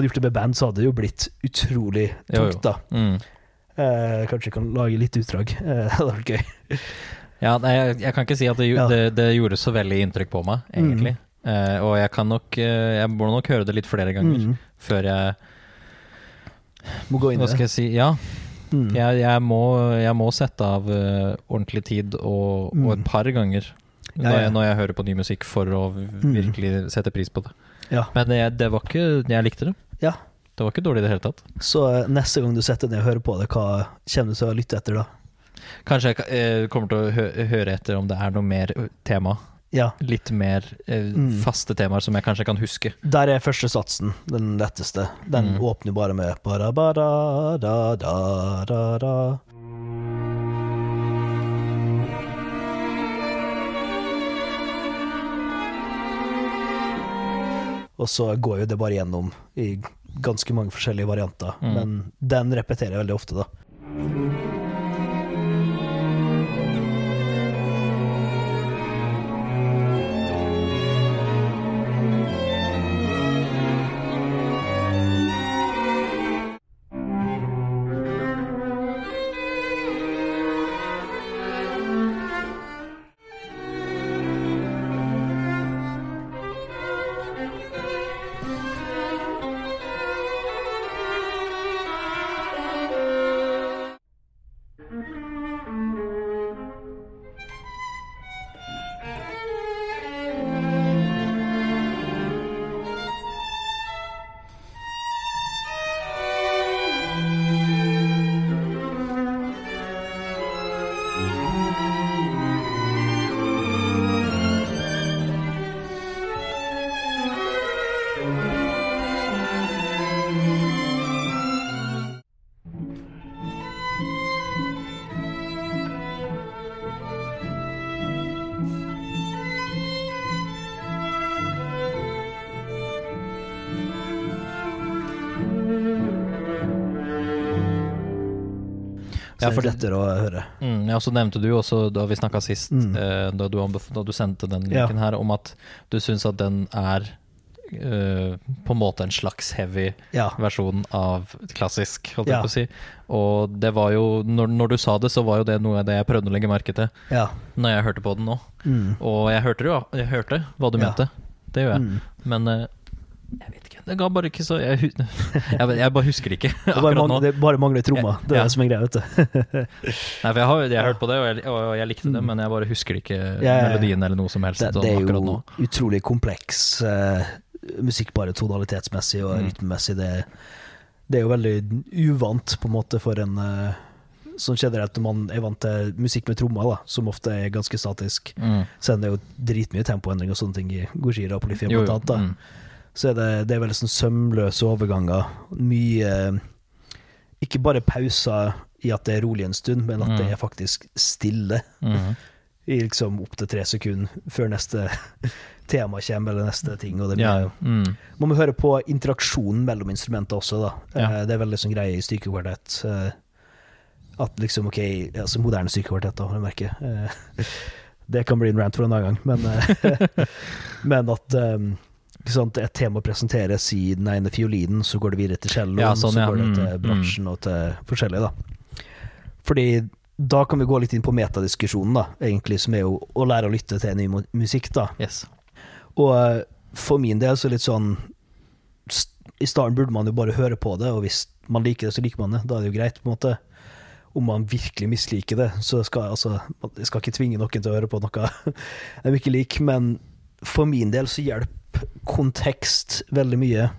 Hadde gjort det med band, så hadde det jo blitt utrolig tungt, da. Mm. Eh, kanskje jeg kan lage litt utdrag. Eh, det hadde vært gøy. Ja, nei, jeg, jeg kan ikke si at det, Ja. det, det gjorde så veldig inntrykk på meg, egentlig. Eh, og jeg kan nok eh, Jeg må nok høre det litt flere ganger Mm. før jeg Må gå inn Hva skal jeg si? Ja, Mm. jeg, jeg, må, jeg må sette av eh, ordentlig tid, og, og et Mm. par ganger. Ja, ja. jeg, når jeg hører på ny musikk, for å virkelig sette pris på det. Ja. Men det, det var ikke Jeg likte det. Ja. Det var ikke dårlig i det hele tatt. Så eh, neste gang du setter deg og hører på det, hva kommer du til å lytte etter da? Kanskje jeg eh, kommer til å hø høre etter om det er noe mer tema Ja. litt mer eh, mm. faste temaer som jeg kanskje kan huske. Der er første satsen den letteste. Den mm. åpner bare med bara, bara, da, da, da, da. Og så går jo det bare gjennom i ganske mange forskjellige varianter. Mm. Men den repeterer jeg veldig ofte, da. For dette å høre. Mm, ja, så nevnte du også da vi snakka sist, mm. eh, da, du, da, du, sendte den linken ja. her, om at du syns at den er Uh, på en måte en slags heavy ja. versjon av klassisk, holdt jeg på å si. Og det var jo når, når, du sa det, så var jo det noe av det jeg prøvde å legge merke til ja. når jeg hørte på den nå. Mm. Og jeg hørte jo, jeg hørte hva du mente. Det gjør jeg. Mm. Men uh, jeg vet. Det ga bare ikke så Jeg, jeg, jeg bare husker det ikke. Det bare, mang, det bare mangler tromma. Det er ja. det som er greia, vet du. Nei, for jeg har, jeg har hørt på det, og jeg, og jeg likte det, mm. men jeg bare husker ikke ja, melodien eller noe som helst. Det, det er jo utrolig kompleks uh, musikk, bare tonalitetsmessig og mm. rytmemessig. Det, det, er jo veldig uvant, på en måte, for en Sånn generelt når man er vant til musikk med trommer, da, som ofte er ganske statisk. Mm. Er det jo dritmye tempoendring og sånne ting i Gojira og. Blant annet, da. Mm så er det, det er veldig sånn sømløse overganger. Mye Ikke bare pauser i at det er rolig en stund, men at mm. det er faktisk stille. Mm. I liksom opptil tre sekunder før neste tema kommer, eller neste ting. Og det blir, ja. mm. Man må høre på interaksjonen mellom instrumenter også, da. Ja. Eh, det er veldig sånn greie i stykekvartett. Eh, at liksom, OK, altså moderne stykekvartett, da, jeg merker. Eh, det kan bli en rant for en annen gang, men, men at et tema presenteres i den ene fiolinen, så går det videre til celloen, ja, sånn, så går det til bransjen bratsjen mm. og til forskjellige, da. Fordi da kan vi gå litt inn på metadiskusjonen, da, egentlig, som er jo å lære å lytte til ny musikk, da. Yes. Og eh, for min del så er litt sånn I starten burde man jo bare høre på det, og hvis man liker det, så liker man det. Da er det jo greit, på en måte. Om man virkelig misliker det, så skal altså Jeg skal ikke tvinge noen til å høre på noe de ikke liker, men for min del så hjelper kontekst veldig mye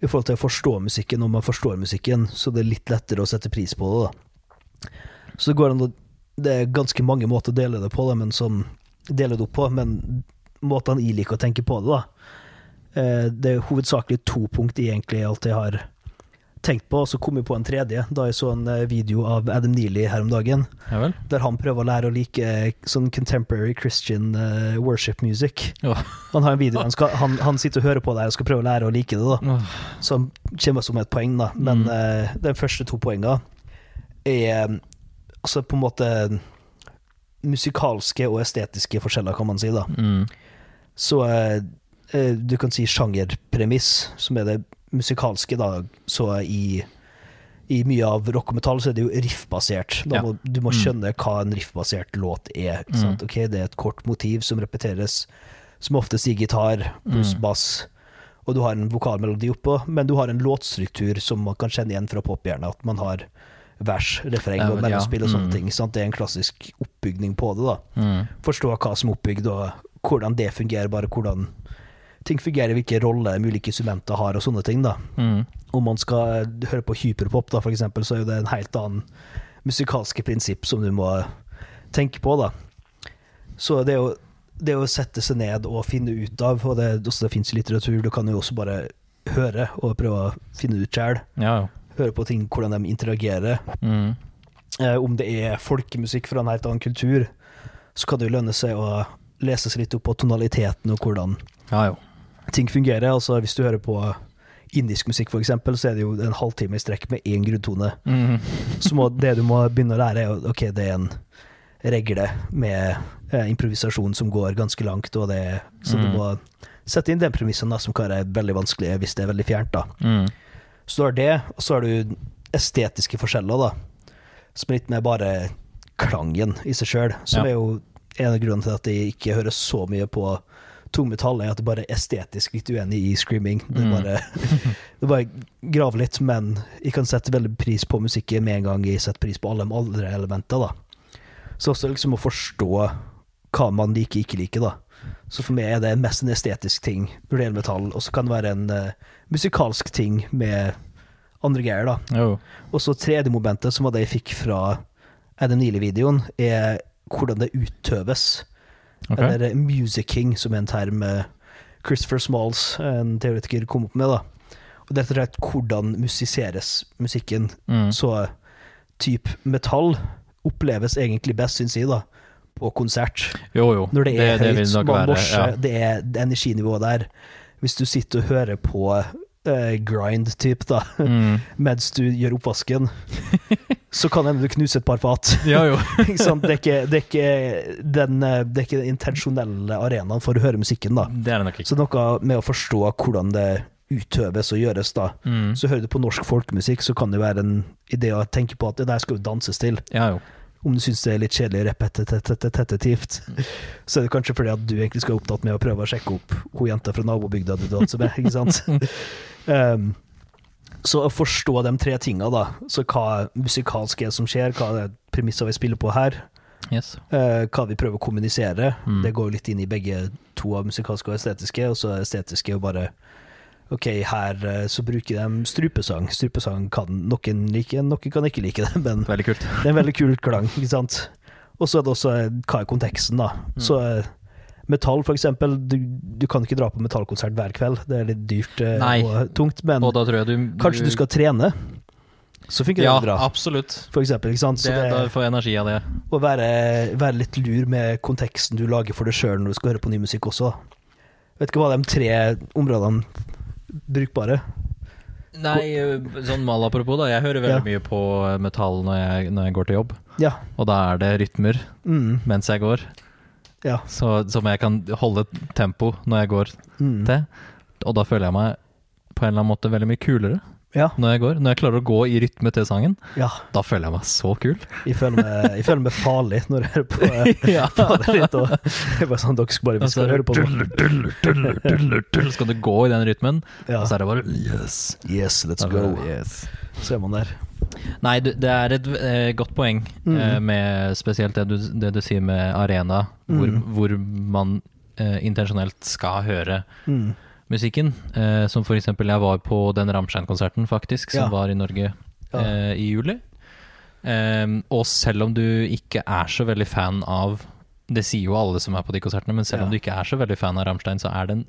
i forhold til å forstå musikken. Når man forstår musikken, så det er litt lettere å sette pris på det. da. Så det går an å Det er ganske mange måter å dele det på, da, men som deler det opp på, men måtene jeg liker å tenke på det, da. Eh, det er hovedsakelig to punkt jeg jeg har tenkt på, og så kom jeg på en tredje da jeg så en eh, video av Adam Neely her om dagen. Ja der han prøver å lære å like eh, sånn contemporary Christian uh, worship music. Ja. Han har en video, han, skal, han, han, sitter og hører på det og skal prøve å lære å like det. da. Så han kommer som et poeng, da. Men mm. uh, de første to poengene er altså på en måte musikalske og estetiske forskjeller, kan man si. da. Mm. Så uh, du kan si sjangerpremiss, som er det musikalske, da, så i, i mye av rock og metall så er det jo riffbasert. Ja. Må, du må mm. skjønne hva en riffbasert låt er. Mm. Okay, det er et kort motiv som repeteres, som oftest i gitar pluss mm. bass. Og du har en vokalmelodi oppå, men du har en låtstruktur som man kan kjenne igjen fra pophjernet. At man har vers, refreng og mellomspill og sånne mm. ting. Sant? Det er en klassisk oppbygning på det. da. Mm. Forstå hva som er oppbygd, og hvordan det fungerer, bare hvordan ting fungerer, hvilke roller ulike instrumenter har, og sånne ting. da. Mm. Om man skal høre på hyperpop, da, for eksempel, så er jo det en helt annen musikalske prinsipp som du må tenke på. da. Så det er jo det å sette seg ned og finne ut av, og det, også det fins i litteratur, du kan jo også bare høre og prøve å finne ut sjøl. Ja, ja. Høre på ting, hvordan de interagerer. Mm. Eh, om det er folkemusikk fra en helt annen kultur, så kan det jo lønne seg å lese seg litt opp på tonaliteten og hvordan Ja, jo. Ting fungerer. Altså Hvis du hører på indisk musikk, eksempel, så er det jo en halvtime i strekk med én grunntone. Mm. Så må, det du må begynne å lære, er ok, det er en regle med eh, improvisasjon som går ganske langt, og det så så du Mm. må sette inn den premissen da, som kan være veldig vanskelig hvis det er veldig fjernt. da. Mm. Så du har det, og så har du estetiske forskjeller, da. Som er litt mer bare klangen i seg sjøl. Som Ja. er jo en av grunnene til at jeg ikke hører så mye på tungmetall, er at det bare er estetisk litt uenig i screaming. Det Mm. bare, det bare graver litt, men jeg kan sette veldig pris på musikken med en gang jeg setter pris på alle de andre elementene. Så også liksom å forstå hva man liker ikke liker, da. Så for meg er det mest en estetisk ting når det gjelder metall, og så kan det være en uh, musikalsk ting med andre greier, da. Oh. Og så tredje momentet, som var det jeg fikk fra Adam Neely-videoen, er hvordan det utøves. Ok. Eller musicking, som er en term eh, Christopher Smalls, en teoretiker, kom opp med. da. Og det er rett og slett hvordan musiseres musikken. Mm. Så type metall oppleves egentlig best, syns jeg, da, på konsert. Jo, jo. Når det er det, høyt, det man morser, ja. det er energinivået der. Hvis du sitter og hører på uh, grind-type, da, Mm. mens du gjør oppvasken, så kan hende du knuser et par fat. Ja, jo. ikke? Det er ikke, det er ikke den, eh, det er ikke den intensjonelle arenaen for å høre musikken, da. Det det nok ikke. Så noe med å forstå hvordan det utøves og gjøres, da. Mm. Så hører du på norsk folkemusikk, så kan det være en idé å tenke på at det der skal jo danses til. Ja, jo. Om du syns det er litt kjedelig repetitivt, så er det kanskje fordi at du egentlig skal være opptatt med å prøve å sjekke opp hun jenta fra nabobygda du danser med, ikke sant? um, så å forstå de tre tinga, da, så hva musikalsk er som skjer, hva er premissa vi spiller på her, Yes. uh, hva vi prøver å kommunisere, Mm. det går litt inn i begge to av musikalske og estetiske, og så er estetiske jo bare Ok, her eh, så bruker de strupesang. Strupesang kan noen like, noen kan ikke like det, men det er en veldig kul klang, ikke sant? Og så er det også eh, hva er konteksten, da. Mm. Så metall, eksempel. Du, du kan ikke dra på metallkonsert hver kveld, det er litt dyrt eh, Nei. og tungt. Men Og du kanskje du skal trene, så funker det Ja, bra. absolutt. For eksempel, ikke sant? Så Det, det, får energi av det. å være, være litt lur med konteksten du lager for deg sjøl når du skal høre på ny musikk også. Vet ikke hva de tre områdene brukbare? Nei, sånn mal apropos, da. Jeg hører veldig Ja. mye på metall når jeg, når jeg går til jobb. Ja. Og da er det rytmer Mm, mens jeg går, ja. så, som jeg kan holde tempo når jeg går Mm. til. Og da føler jeg meg på en eller annen måte veldig mye kulere Ja. når jeg går. Når jeg klarer å gå i rytme til sangen, ja. da føler jeg meg så kul. Jeg føler meg, jeg føler meg farlig når jeg hører på, eh, ja. på det litt. Og det er bare sånn, dere skal bare vi skal høre på noe. Så skal du gå i den rytmen, Ja. og så er det bare yes. Yes, let's go. yes. Så er man der. Nei, det er et eh, godt poeng, Mm. eh, med spesielt det du, det du sier med arena, hvor, Mm. hvor man eh, intensjonelt skal høre Mm. musikken. Eh, som for eksempel jeg var på den Ramstein-konserten faktisk, som Ja. var i Norge Ja. eh, i juli. Og selv om du ikke er så veldig fan av Det sier jo alle som er på de konsertene, men selv om du ikke er så veldig fan av Rammstein, så er det en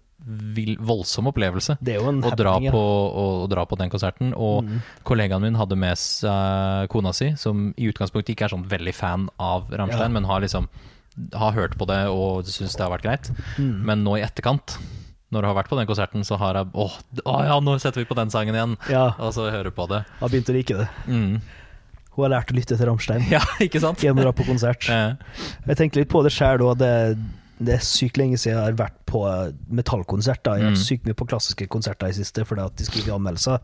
vil, voldsom opplevelse å dra, på, å, å dra på den konserten. Og Mm. kollegaen min hadde med seg kona si, som i utgangspunktet ikke er sånn veldig fan av Rammstein, Ja. men har liksom har hørt på det og syns det har vært greit. Mm. Men nå i etterkant, når du har vært på den konserten, så har jeg Åh, å ja, nå setter vi på den sangen igjen! Ja, Og så hører du på det. Da begynte å like det. Mm. Hun har lært å lytte til Rammstein Ja, ikke sant? gjennom å dra på konsert. Jeg tenker litt på det sjøl òg. Det, det er sykt lenge siden jeg har vært på metallkonsert. Jeg har vært Mm. sykt mye på klassiske konserter i siste fordi at de skriver anmeldelser.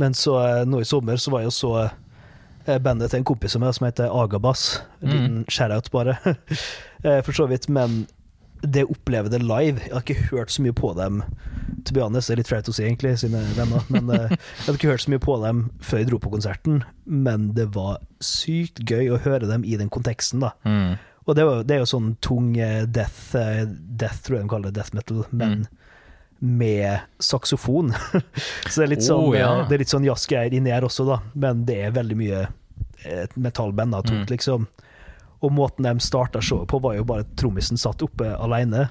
Men så eh, nå i sommer så var jeg jo så eh, bandet til en kompis av meg som heter Agabas. En Mm. liten shout-out, bare. Eh, For så vidt. Men det å oppleve det live Jeg har ikke hørt så mye på dem. To be honest, det er litt flaut å si, egentlig, sine venner. Men eh, jeg hadde ikke hørt så mye på dem før jeg dro på konserten. Men det var sykt gøy å høre dem i den konteksten, da. mm. Og det, var, det er jo sånn tung eh, death, eh, death tror jeg de kaller det, death metal, men med saksofon. så det er litt sånn, Oh, ja. det er litt sånn jazzgreier inni her også, da. Men det er veldig mye et metallband, da, tungt, Mm. liksom. Og måten de starta showet på, var jo bare at trommisen satt oppe alene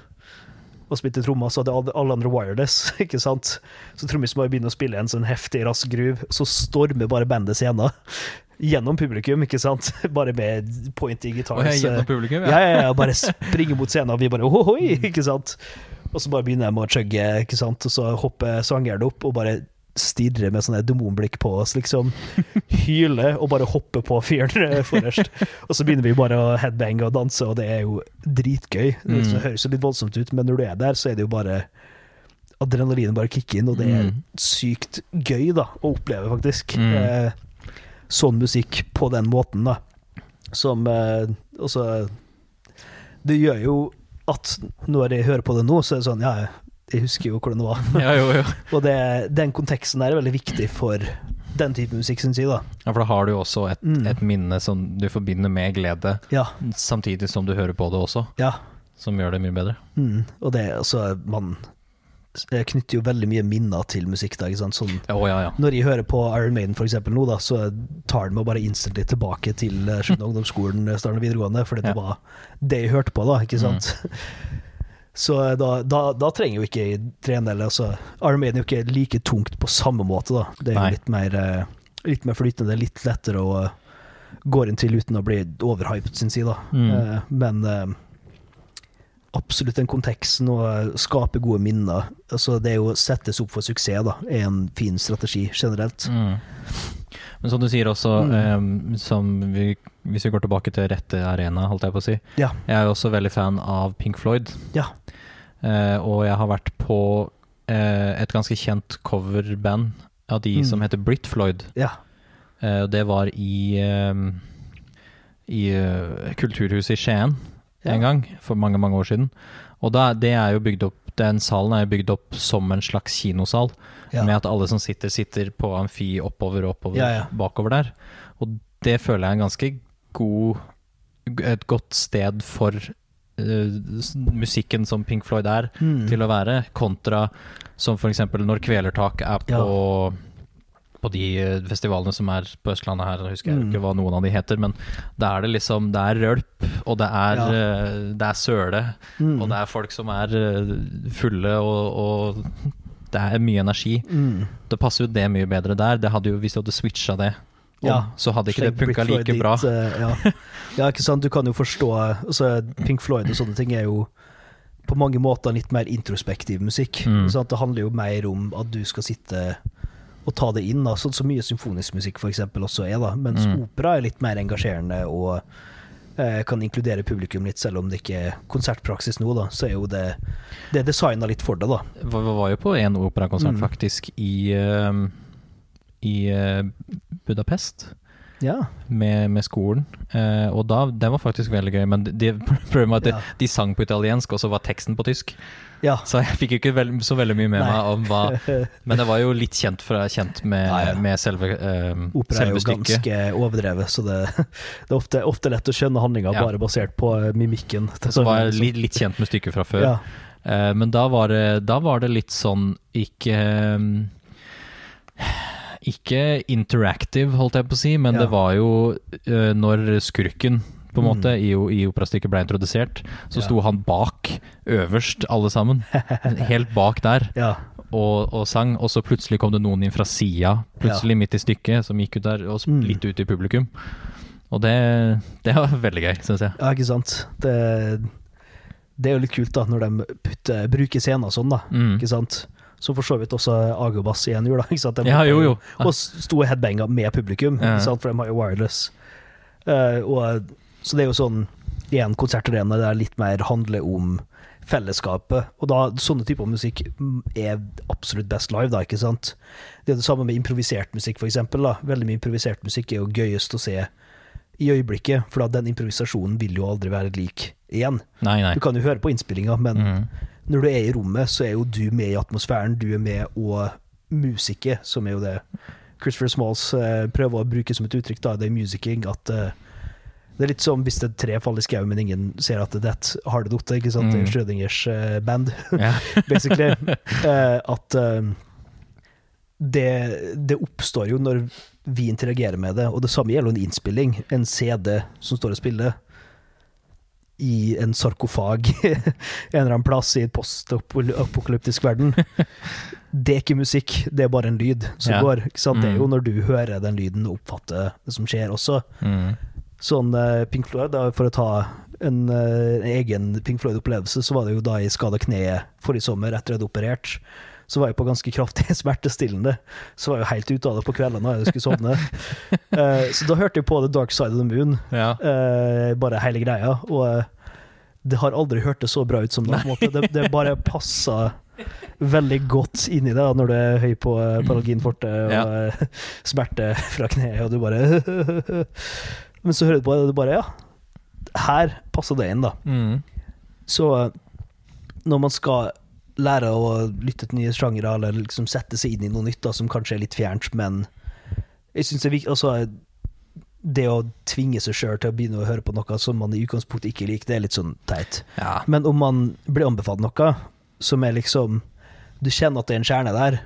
og spilte trommer, så hadde alle- andre wireless, ikke sant. Så trommisen bare begynner å spille en sånn heftig, rask groove, så stormer bare bandet scenen. Gjennom publikum, ikke sant. Bare med pointy. Ja, gjennom publikum, Ja, ja, ja, bare springer mot scenen, og vi bare ohoi, ikke sant. Og så bare begynner de å chugge, ikke sant, og så hopper sangeren opp og bare stirrer med sånne demonblikk på oss, liksom. Hyler og bare hopper på fyren eh, forrest. Og så begynner vi bare å headbange og danse, og det er jo dritgøy. Det Mm. høres jo litt voldsomt ut, men når du er der, så er det jo bare Adrenalinet bare kicker inn, og det er Mm. sykt gøy da, å oppleve, faktisk. Mm. Eh, sånn musikk på den måten, da. Som eh, Det gjør jo at når jeg hører på det nå, så er det sånn Ja, jeg husker jo hvordan det var. Ja, jo, jo. Og det, den konteksten der er veldig viktig for den type musikk, syns jeg, da. Ja, for da har du jo også et, Mm. et minne som du forbinder med glede, Ja. samtidig som du hører på det også, ja. som gjør det mye bedre. Mm. Og det, altså, man jeg knytter jo veldig mye minner til musikk, da. Ikke sant? Sånn oh, ja, ja. Når jeg hører på Iron Maiden for eksempel nå, da, så tar den meg bare instantly tilbake til eh, slutten ungdomsskolen, eh, starten av videregående, fordi det var det jeg hørte på, da, ikke sant? Så eh, da, da, da trenger jo ikke jeg trene, altså Iron Maiden er jo ikke like tungt på samme måte, da. Det er jo litt mer, eh, litt mer flytende, litt lettere å eh, gå inn til uten å bli overhyped, sin side, da. Mm. Men absolutt den konteksten og skape gode minner. Altså det er jo settes opp for suksess, da, er en fin strategi generelt. Mm. Men som du sier også, Mm. um, som vi, hvis vi går tilbake til rette arena, holdt jeg på å si. Ja. Jeg er jo også veldig fan av Pink Floyd. Ja. Uh, og jeg har vært på uh, et ganske kjent coverband av de Mm. som heter Brit Floyd. Ja. Uh, det var i, i Kulturhuset i Skien en gang, for mange, mange år siden. Og da, det er jo bygd opp, den salen er bygd opp som en slags kinosal, Ja. med at alle som sitter, sitter på amfi oppover og oppover, Ja, ja. bakover der. Og det føler jeg er en ganske god Et godt sted for uh, musikken som Pink Floyd er, Mm. til å være, kontra som f.eks. når Kvelertak er på på de eh, festivalene som er på Østlandet her, jeg husker jeg Mm. ikke hva noen av de heter, men da er det liksom Det er rølp, og det er, Ja. eh, det er søle, Mm. og det er folk som er eh, fulle, og, og det er mye energi. Mm. Da passer jo det mye bedre der. Jo, hvis du hadde switcha det, om, Ja, så hadde ikke Slegg det funka like bra. dit, ja. ja, ikke sant. Du kan jo forstå altså, Pink Floyd og sånne ting er jo på mange måter litt mer introspektiv musikk. Mm. Det handler jo mer om at du skal sitte og ta det inn, da. sånn som mye symfonisk musikk for eksempel også er. da Mens Mm. opera er litt mer engasjerende og eh, kan inkludere publikum litt, selv om det ikke er konsertpraksis nå. da Så er jo det Det designa litt for det, da. Vi var jo på en operakonsert Mm. faktisk i, uh, i uh, Budapest. Ja. med, med skolen. Eh, og da, det var faktisk veldig gøy, men de, de, de, de sang på italiensk, og så var teksten på tysk. Ja. Så jeg fikk ikke veld, så veldig mye med Nei. meg om hva Men det var jo litt kjent, fra, kjent med, Nei, med selve, um, Opera er jo stykket. ganske overdrevet, så det, det er ofte, ofte lett å skjønne handlinga Ja. bare basert på eh, mimikken. Så var jeg litt, litt kjent med stykket fra før. Ja. Uh, men da var, det, da var det litt sånn ikke Ikke interactive, holdt jeg på å si, men Ja. det var jo uh, når skurken på en Mm. måte i, i operastykket ble introdusert, så Ja. sto han bak, øverst alle sammen. Helt bak der. ja. Og, og sang, og så plutselig kom det noen inn fra sida, plutselig midt i stykket, som gikk ut der, og Mm. litt ut i publikum. Og det, det var veldig gøy, syns jeg. Ja, ikke sant. Det, det er jo litt kult da, når de putter, bruker scener sånn, da. Mm. Ikke sant? Så for så vidt også Agobass igjen gjorde, da. Ikke sant? De Ja, jo, jo. Og sto headbanga med publikum, Ja. for de har jo wireless. Uh, og, så det er jo sånn igjen konsertarena der litt mer handler om fellesskapet. Og da sånne typer musikk er absolutt best live, da, ikke sant. Det er det samme med improvisert musikk, for eksempel. Da. Veldig mye improvisert musikk er jo gøyest å se i øyeblikket, for da den improvisasjonen vil jo aldri være lik igjen. Nei, nei. Du kan jo høre på innspillinga, men Mm. når du er i rommet, så er jo du med i atmosfæren. Du er med og musiker, som er jo det Christopher Smalls eh, prøver å bruke som et uttrykk, da, det er musicking. At eh, det er litt som hvis et tre faller i skauen, men ingen ser at det detter, har det datt, ikke sant? Mm. Schrødingers uh, band, yeah. basically. Uh, at uh, det, det oppstår jo når vi interagerer med det, og det samme gjelder en innspilling. En CD som står og spiller. i en sarkofag en eller annen plass i en postapokalyptisk verden. Det er ikke musikk, det er bare en lyd som Ja. går. Ikke sant? Det er jo Mm. når du hører den lyden og oppfatter det som skjer også. Mm. Sånn eh, Pink Floyd, da, for å ta en, eh, en egen Pink Floyd-opplevelse, så var det jo da jeg skada kneet forrige sommer etter jeg hadde operert. Så var jeg på ganske kraftig smertestillende. Så var jeg jo helt ute av det på kveldene når jeg skulle sovne. Eh, så da hørte jeg på The Dark Side of the Moon, Ja. bare hele greia. Og det har aldri hørtes så bra ut som det. Det, det bare passa veldig godt inn i det da, når du er høy på Paralginforte og Ja. smerte fra kneet, og du bare Men så hører du på det, og du bare Ja, her passer det inn, da. Mm. Så eh, når man skal lære å lytte til nye sjangere, eller liksom sette seg inn i noe nytt da, som kanskje er litt fjernt, men jeg syns det er viktig altså, Det å tvinge seg sjøl til å begynne å høre på noe som man i utgangspunktet ikke liker, det er litt sånn teit. ja. Men om man blir anbefalt noe som er liksom Du kjenner at det er en kjerne der,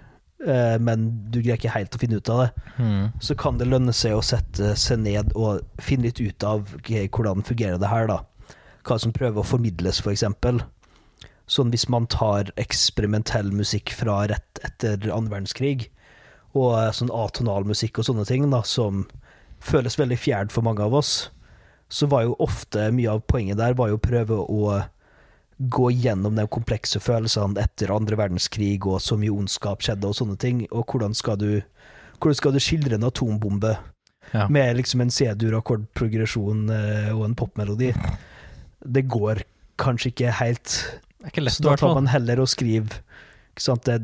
men du greier ikke helt å finne ut av det, Mm. så kan det lønne seg å sette seg ned og finne litt ut av okay, hvordan fungerer det her, da. Hva som prøver å formidles, f.eks. Sånn hvis man tar eksperimentell musikk fra rett etter annen verdenskrig, og eh, sånn atonal musikk og sånne ting, da, som føles veldig fjernt for mange av oss, så var jo ofte mye av poenget der var jo å prøve å gå gjennom de komplekse følelsene etter andre verdenskrig, og så mye ondskap skjedde, og sånne ting, og hvordan skal du hvordan skal du skildre en atombombe Ja. med liksom en C-dur, akkordprogresjon eh, og en popmelodi? Det går kanskje ikke helt. Det er ikke lett, Så da tar man heller og skriver ikke sant, det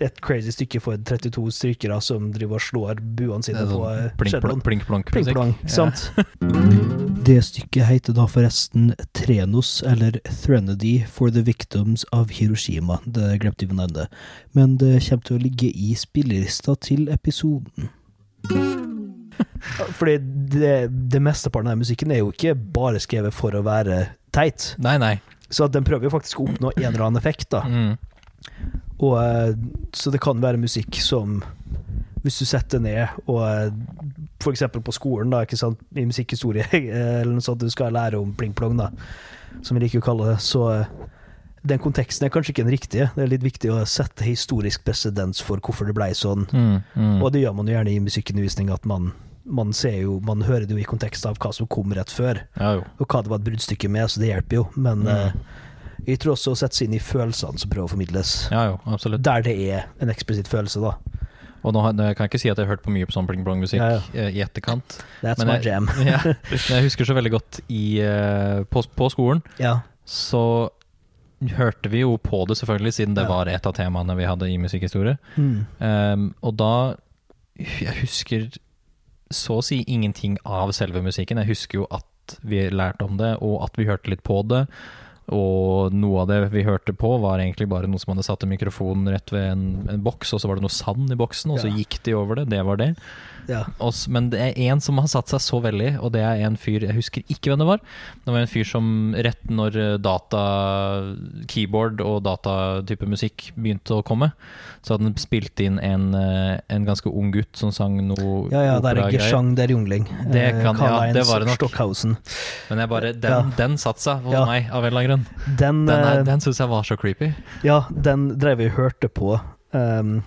et crazy stykke for 32 strykere som driver og slår buene sine er på sånn plink, plonk, plink, plonk. Sant? Det stykket heter da forresten Trenos, eller Threnody for the Victims of Hiroshima. Det glemte vi å nevne. Men det kommer til å ligge i spillerista til episoden. Fordi det, det mesteparten av musikken er jo ikke bare skrevet for å være teit. Nei, nei. Så den prøver jo faktisk å oppnå en eller annen effekt, da. Mm. Og, eh, så det kan være musikk som Hvis du setter ned og f.eks. for eksempel på skolen, da, i musikkhistorie, eller noe sånt, du skal lære om pling-plong, som vi liker å kalle det, så eh, den konteksten er kanskje ikke den riktige. Det er litt viktig å sette historisk presedens for hvorfor det blei sånn. Mm. Mm. Og det gjør man jo gjerne i musikkundervisning, at man, man ser jo Man hører det jo i kontekst av hva som kom rett før, Ja, og hva det var et bruddstykke med, så det hjelper jo. Men Mm. eh, jeg tror også å sette seg inn i følelsene som prøver å formidles. Ja, jo, absolutt. Der det er en eksplisitt følelse, da. Og nå nå, jeg kan ikke si at jeg har hørt på mye på sånn pling-plong-musikk Ja, ja. i etterkant. That's Men my jam. ja. Jeg husker så veldig godt i, eh, på, på skolen, Ja. så hørte vi jo på det selvfølgelig, siden det var et av temaene vi hadde i musikkhistorie. Mm. Um, og da Jeg husker så å si ingenting av selve musikken. Jeg husker jo at vi lærte om det, og at vi hørte litt på det. Og noe av det vi hørte på, var egentlig bare noe som hadde satt en mikrofon rett ved en, en boks, og så var det noe sand i boksen, og så gikk de over det. Det var det. Ja. Og men det er en som har satt seg så veldig, og det er en fyr Jeg husker ikke hvem det var. Det var en fyr som rett når eh, data, keyboard og datatype musikk begynte å komme, så hadde han spilt inn en, eh, en ganske ung gutt som sang noe ja, ja, det er operagreier. Gesang er Jungling. Det Eh, kan- ja, det var det nok. Stockhausen. Men bare, den, Ja. den satte seg hos Ja. meg, av en eller annen grunn. Den, Den, er- den syns jeg var så creepy. ja, den drev vi og hørte på. ehm,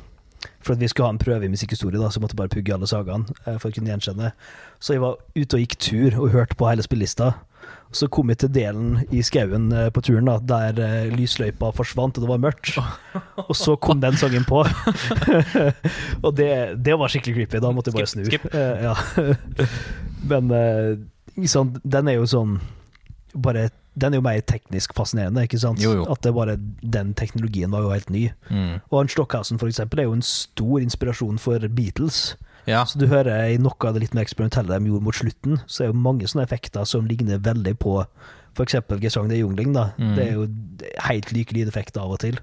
for at vi skulle ha en prøve i musikkhistorie, da, så måtte jeg bare pugge alle sagaene eh, for å kunne gjenkjenne. Så jeg var ute og gikk tur og hørte på hele spillelista. Så kom jeg til delen i skauen eh, på turen da, der eh, lysløypa forsvant og det var mørkt. Og så kom den sangen på. og det, det var skikkelig creepy. Da måtte jeg bare snu. Ja. Men sånn, den er jo sånn bare, Den er jo mer teknisk fascinerende, ikke sant? Jo, jo. At det bare, den teknologien var jo helt ny. Mm. Og han Stockhausen for eksempel er jo en stor inspirasjon for Beatles. Ja. Så du hører i noe av det litt mer eksperimentelle de gjorde mot slutten, så er jo mange sånne effekter som ligner veldig på f.eks. Gesang de Jungling. da. Mm. Det er jo helt like lydeffekter av og til.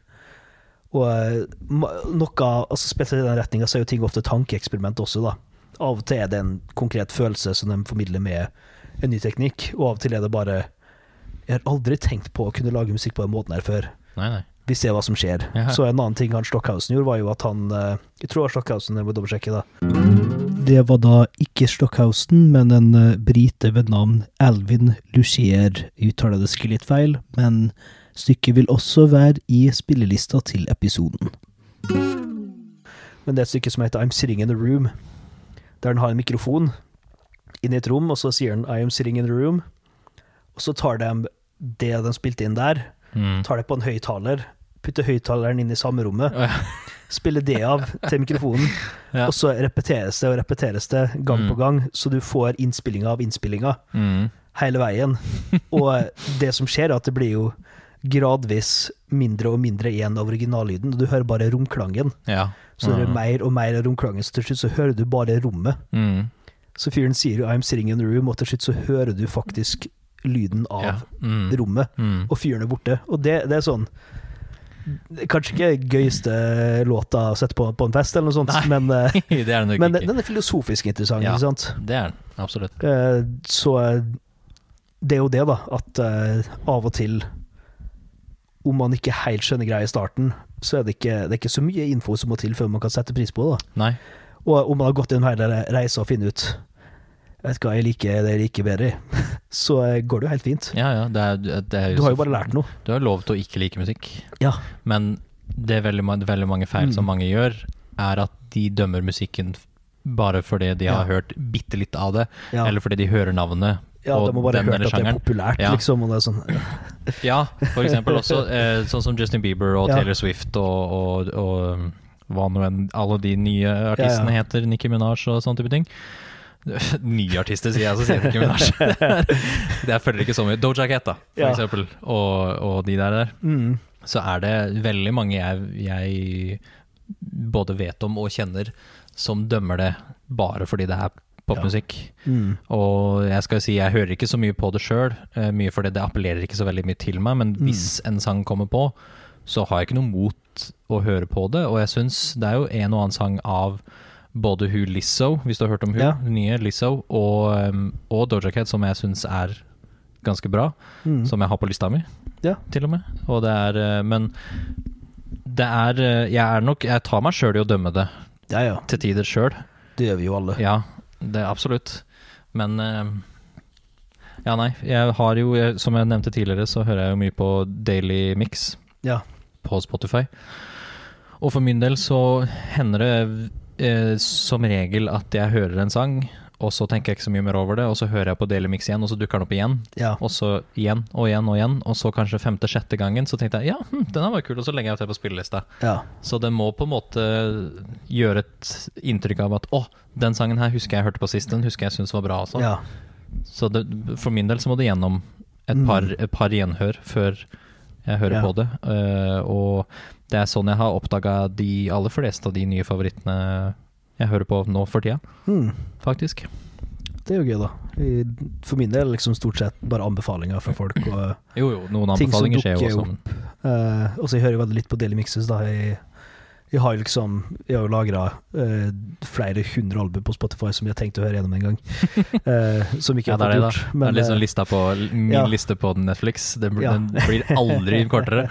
Og eh, noe, altså spesielt i den retninga, så er jo ting ofte tankeeksperiment også, da. Av og til er det en konkret følelse som de formidler med en ny teknikk, og av og til er det bare Jeg har aldri tenkt på å kunne lage musikk på den måten her før. Nei, nei. Vi ser hva som skjer. Ja. Så en annen ting han Stockhausen gjorde, var jo at han eh, Jeg tror det var Stockhausen, jeg må dobbeltsjekke, da. Det var da ikke Stockhausen, men en eh, brite ved navn Alvin Lucier. Uttaler det sikkert litt feil, men stykket vil også være i spillelista til episoden. Men det er et stykke som heter I'm Sitting in a Room, der han har en mikrofon inn i et rom, og så sier han I am sitting in a room, og så tar de det de spilte inn der, Mm. tar det på en høyttaler, putter høyttaleren inn i samme rommet, Ja. spiller det av til mikrofonen, Ja. og så repeteres det og repeteres det gang på Mm. gang, så du får innspillinga av innspillinga Mm. hele veien. Og det som skjer, er at det blir jo gradvis mindre og mindre igjen av originallyden, og du hører bare romklangen. Ja. Så det er Mm. mer og mer av romklangen, så til slutt så hører du bare rommet. Mm. Så fyren sier jo 'I'm sitting in the room', og til slutt så hører du faktisk lyden av Ja. Mm. rommet, Mm. og fyren er borte. Og det, det er sånn Kanskje ikke gøyeste låta å sette på på en fest, eller noe sånt, Nei. men, eh, det er det men den er filosofisk interessant, Ja. ikke sant? Det er den, absolutt. Eh, Så eh, det er jo det, da, at av og til om man ikke helt skjønner greia i starten, så er det ikke, det er ikke så mye info som må til før man kan sette pris på det. da. Nei. Og om man har gått gjennom hele reisa og funnet ut Vet du hva jeg liker, det jeg liker bedre, så eh, går det jo helt fint. Ja, ja. Det er, det er Du har jo bare lært noe. Du har lov til å ikke like musikk. Ja. Men det er veldig, veldig mange feil Mm. som mange gjør, er at de dømmer musikken bare fordi de har hørt bitte litt av det, eller fordi de hører navnet. ja de har bare ha hørt at at det er populært, Ja. liksom. Og det er sånn Ja, for eksempel også eh, sånn som Justin Bieber og. Taylor Swift og, og, og hva nå enn alle de nye artistene heter, Nicki Minaj og sånne type ting. Nye artister, sier jeg, så sier jeg Nicki Minaj. Det det følger ikke så mye. Doja Cat, da, for Ja. eksempel, og, og de der der. mm, Så er det veldig mange jeg, jeg både vet om og kjenner som dømmer det bare fordi det er popmusikk. mm, Og jeg skal si, jeg hører ikke så mye på det sjøl, mye fordi det appellerer ikke så veldig mye til meg, men Mm. hvis en sang kommer på, så har jeg ikke noe mot å høre på det. Og jeg syns det er jo en og annen sang av både hun Lizzo, hvis du har hørt om hun, Ja. nye Lizzo, og, um, og Doja Cat, som jeg syns er ganske bra, mm. som jeg har på lista mi, Ja. til og med. Og det er eh, Men det er eh, Jeg er nok Jeg tar meg sjøl i å dømme det ja, ja. til tider sjøl. Det gjør vi jo alle. Ja, det er absolutt. Men eh, Ja, nei. Jeg har jo, som jeg nevnte tidligere, så hører jeg jo mye på Daily Mix Ja. på Spotify. Og for min del så hender det eh, som regel at jeg hører en sang, og så tenker jeg ikke så mye mer over det, og så hører jeg på Daily Mix igjen, og så dukker den opp igjen. Ja. Og så igjen og igjen og igjen, og så kanskje femte-sjette gangen, så tenkte jeg ja, hm, den her var kul, og så legger jeg til på spillelista. ja. Så det må på en måte gjøre et inntrykk av at å, den sangen her husker jeg hørte på sist, den husker jeg syntes var bra også. ja. Så det, for min del så må det gjennom et Mm. par, et par gjenhør før jeg hører på det. Uh, og det er sånn jeg har oppdaga de aller fleste av de nye favorittene jeg hører på nå for tida, Mm. faktisk. Det er jo gøy, da. For min del liksom stort sett bare anbefalinger fra folk. Og, Jo, jo, noen anbefalinger skjer jo også. men- eh, og så jeg hører veldig litt på Daily Mixes. da Jeg, jeg har jo liksom Jeg har jo lagra flere hundre album på Spotify som jeg har tenkt å høre gjennom en gang. Uh, som ikke Ja, jeg det har det, fått gjort. det er liksom eh, lista på, min ja. liste på Netflix. Den, blir- Ja. den blir aldri kortere.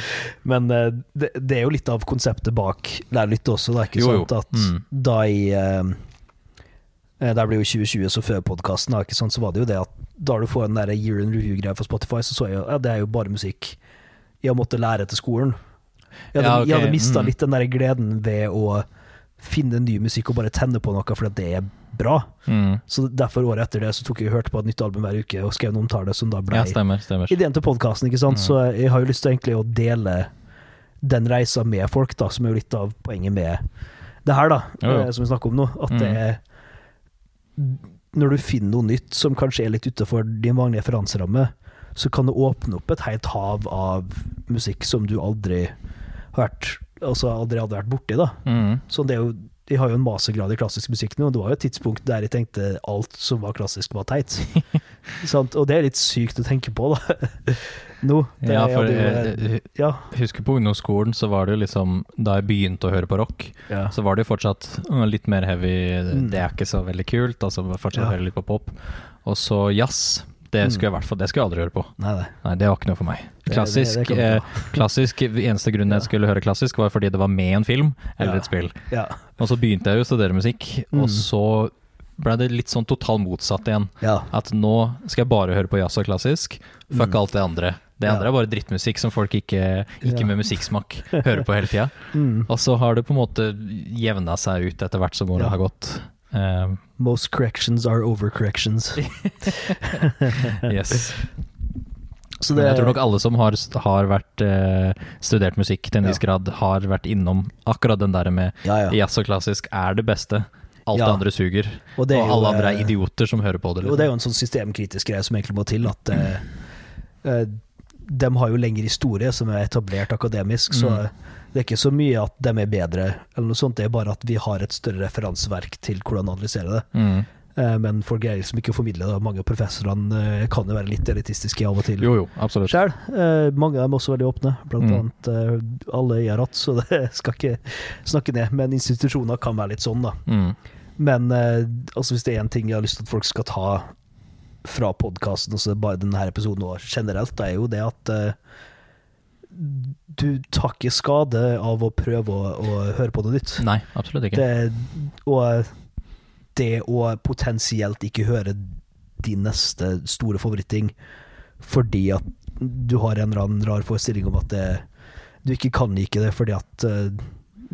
Men uh, det, det er jo litt av konseptet bak Lærlytte også, det er ikke Jo, sant at Mm. da i eh, eh, Der ble jo 2020 så før podkasten, så var det jo det at da du får den der year in review-greia for Spotify, så så jeg jo ja, det er jo bare musikk jeg måtte lære til skolen. Jeg hadde, Ja, okay. hadde mista Mm. litt den der gleden ved å finne ny musikk og bare tenne på noe fordi det er bra. Mm. Så derfor året etter det så tok jeg hørte på et nytt album hver uke og skrev en omtale som da ble Ja, stemmer. stemmer. ideen til podkasten. Mm. Så jeg har jo lyst til egentlig å dele den reisa med folk, da, som er jo litt av poenget med det her, da, Jo, jo. eh, som vi snakker om nå. At det Mm. er Når du finner noe nytt som kanskje er litt utenfor din vanlige referanseramme, så kan det åpne opp et helt hav av musikk som du aldri har vært Altså aldri hadde vært borti, da. Mm. Så det er jo de har jo en mastergrad i klassisk musikk nå, og det var jo et tidspunkt der jeg tenkte alt som var klassisk, var teit. Og det er litt sykt å tenke på, da. Nå. Det, Ja, for jeg jeg ja, husker på ungdomsskolen så var det jo liksom Da jeg begynte å høre på rock, ja. så var det jo fortsatt uh, litt mer heavy. Mm. Det er ikke så veldig kult. Altså fortsatt Ja. høre litt på pop. Og så jazz. Det skulle jeg i hvert fall Det skulle jeg aldri høre på. Nei, nei. Nei, det var ikke noe for meg. Det- Klassisk, det det eh, klassisk Eneste grunnen jeg skulle høre klassisk, var fordi det var med en film eller Ja. et spill. Ja. Og så begynte jeg å studere musikk, Mm. og så ble det litt sånn total motsatt igjen. ja. At nå skal jeg bare høre på jazz og klassisk. Fuck Mm. alt det andre. Det Ja. andre er bare drittmusikk som folk ikke, ikke Ja. med musikksmak hører på hele tida. Mm. Og så har det på en måte jevna seg ut etter hvert som året Ja. har gått. Um, Most corrections are overcorrections. yes. Men jeg tror nok alle som har, har vært eh, studert musikk til en viss grad, har vært innom akkurat den der med ja, ja. jazz og klassisk er det beste. Alt Ja. det andre suger. Og, og alle jo, andre eh, er idioter som hører på det. liksom. Og det er jo en sånn systemkritisk greie som egentlig må til, at eh, eh, de har jo lengre historie som er etablert akademisk, så Mm. det er ikke så mye at de er bedre, eller noe sånt, det er bare at vi har et større referanseverk til hvordan analysere det. mm. Eh, men folk greier liksom ikke å formidle det, mange av professorene eh, kan jo være litt elitistiske av og til. Jo, jo, absolutt. Sjøl. Eh, mange av dem er også veldig åpne, blant Mm. annet alle jeg har hatt, så det skal ikke snakke ned. Men institusjoner kan være litt sånn, da. Mm. Men altså hvis det er én ting jeg har lyst til at folk skal ta fra podkasten, altså bare denne episoden og generelt, det er jo det at du tar ikke skade av å prøve å, å høre på noe nytt. Nei, absolutt ikke. Det, og det å potensielt ikke høre din neste store favoritting fordi at du har en eller annen rar forestilling om at det, du ikke kan like det fordi at eh,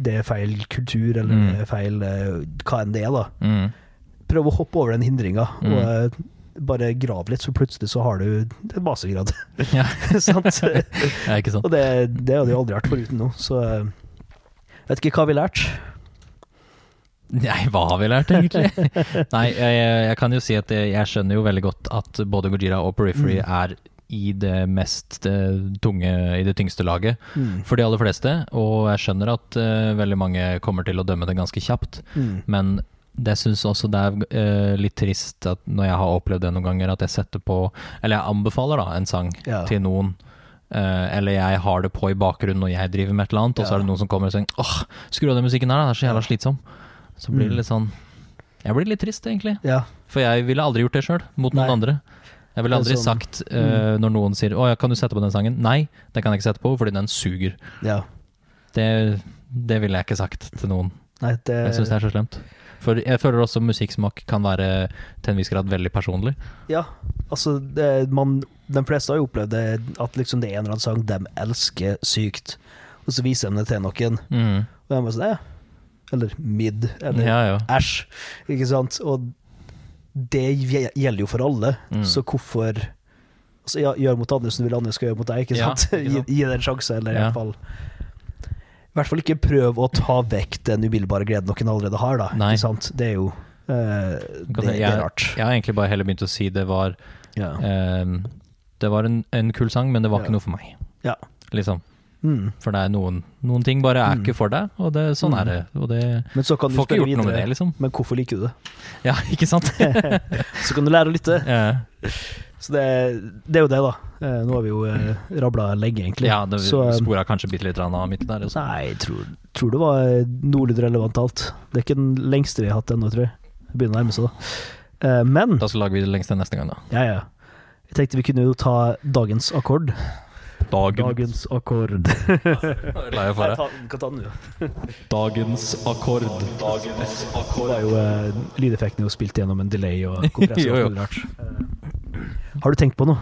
det er feil kultur, eller Mm. det er feil eh, hva enn det er, da. Mm. Prøv å hoppe over den hindringa, Mm. og eh, bare grav litt, så plutselig så har du en mastergrad. Ja. Sant? ja, ikke sant. Og det, det hadde jeg aldri vært foruten nå, så jeg vet ikke hva vi har lært. Nei, hva har vi lært, egentlig? Nei, jeg, jeg kan jo si at jeg, jeg skjønner jo veldig godt at både Gojira og Periphery Mm. er i det mest det tunge, i det tyngste laget Mm. for de aller fleste. Og jeg skjønner at uh, veldig mange kommer til å dømme det ganske kjapt. Mm. Men det syns også det er uh, litt trist at når jeg har opplevd det noen ganger, at jeg setter på Eller jeg anbefaler da en sang Ja. til noen. Uh, eller jeg har det på i bakgrunnen når jeg driver med et eller annet, og så er det noen som kommer og sier åh, skru av den musikken her, da, det er så jævla slitsom. Så blir det Mm. litt sånn Jeg blir litt trist, egentlig. Ja. For jeg ville aldri gjort det sjøl, mot noen Nei. andre. Jeg ville aldri sånn- sagt uh, når noen sier 'Å ja, kan du sette på den sangen?' Nei, det kan jeg ikke sette på, fordi den suger. ja. Det, det ville jeg ikke sagt til noen. Nei, det Jeg syns det er så slemt. For jeg føler også musikksmak kan være til en viss grad veldig personlig. Ja, altså det, man, De fleste har jo opplevd det, at liksom det er en eller annen sang de elsker sykt, og så viser de det til noen, Mm. og de er sånn eh, Eller mid, eller Ja, ja. æsj. Ikke sant? Og det gjelder jo for alle, Mm. så hvorfor altså, ja, Gjør mot andre som du vil andre skal gjøre mot deg, ikke sant? ikke sant. Gi, gi det en sjanse, eller i hvert fall I hvert fall ikke prøv å ta vekk den umiddelbare gleden noen allerede har, da. Ikke sant? Det er jo uh, det, det er rart. Jeg har egentlig bare heller begynt å si det var Ja. eh, Det var en, en kul sang, men det var Ja. ikke noe for meg. Ja. Liksom. Mm. For det er noen, noen ting bare er Mm. ikke for deg, og det, sånn Mm. er det. Og det Men så kan du får ikke gjort noe med det, liksom. Men hvorfor liker du det? Ja, ikke sant? Så kan du lære å lytte. Ja. Så det, det er jo det, da. Eh, Nå har vi jo eh, rabla lenge, egentlig. ja, det eh, spora kanskje bitte litt av midten der. Også. Nei, jeg tror, tror det var nordlig relevant alt. Det er ikke den lengste vi har hatt ennå, tror jeg. Det begynner å nærme seg, da. Men Da skal vi lage det lengste neste gang, da. ja, ja. Jeg tenkte vi kunne jo ta dagens akkord. Dagen. Dagens akkord. Jeg få det. kan ta den, du. Dagens akkord. Dagens Det var jo eh, Lydeffekten er jo spilt gjennom en delay og kompressor. Jo, jo. Eh, Har du tenkt på noe?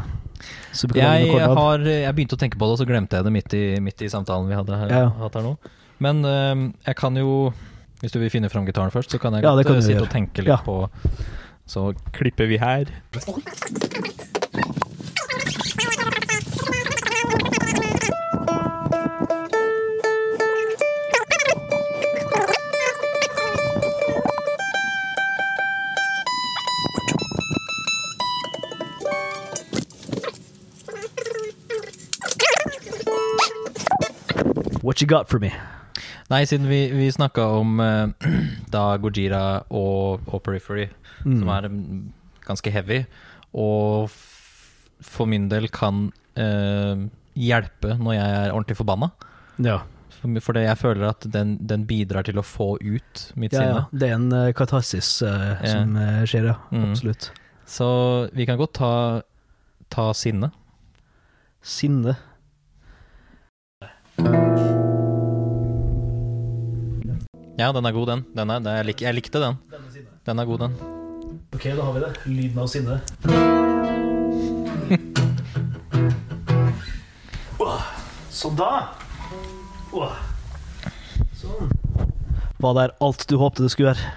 Jeg, akkord har, jeg begynte å tenke på det, og så glemte jeg det midt i, midt i samtalen vi hadde her, Ja. hatt her nå. Men øhm, jeg kan jo Hvis du vil finne fram gitaren først, så kan jeg Ja, godt kan sitte gjøre. og tenke litt Ja. på Så klipper vi her. What you got for me? Nei, siden vi, vi snakka om uh, da Gojira og, og Periphery, Mm. som er mm, ganske heavy, og for min del kan uh, hjelpe når jeg er ordentlig forbanna. Ja. For- jeg føler at den, den bidrar til å få ut mitt Ja, ja. Det er en uh, katarsis uh, som uh, skjer, ja. Mm. Absolutt. Så vi kan godt ta ta sinne. Sinne. Ja, den er god, den. den er, det, jeg, lik, jeg likte den. Den er god, den. Ok, da har vi det. Lyden av sinne. Sånn da. Åh. Sånn. Var det alt du håpte det skulle være?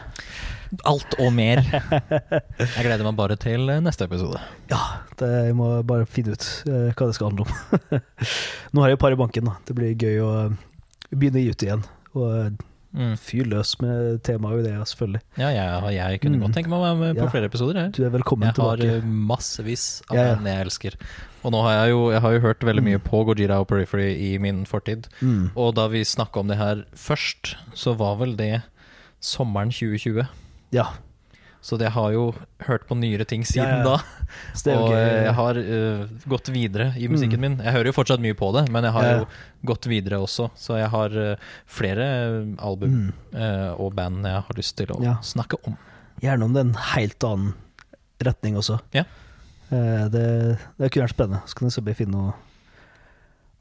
Alt og mer. Jeg gleder meg bare til neste episode. Ja, det, jeg må bare finne ut eh, hva det skal handle om. Nå har jeg et par i banken, da. Det blir gøy å eh, begynne å gi ut igjen. Og eh, Mm. fyr løs med temaet og ideer, selvfølgelig. Ja, jeg, jeg kunne Mm. godt tenke meg å være med på Ja. flere episoder. Jeg. Du er velkommen Jeg har Jeg har massevis av Ja, ja. band jeg elsker. Og nå har jeg jo, jeg har jo hørt veldig mye Mm. på Gojira og Periphery i min fortid. Mm. Og da vi snakka om det her først, så var vel det sommeren 2020. Ja, Så jeg har jo hørt på nyere ting siden Ja, ja. da. og gøy. jeg har uh, gått videre i musikken Mm. min. Jeg hører jo fortsatt mye på det, men jeg har Ja, jo gått videre også. Så jeg har uh, flere album Mm. uh, og band jeg har lyst til å snakke om. Gjerne om det er en helt annen retning også. Ja. Det, det kunne vært spennende. Så kan jeg se finne noe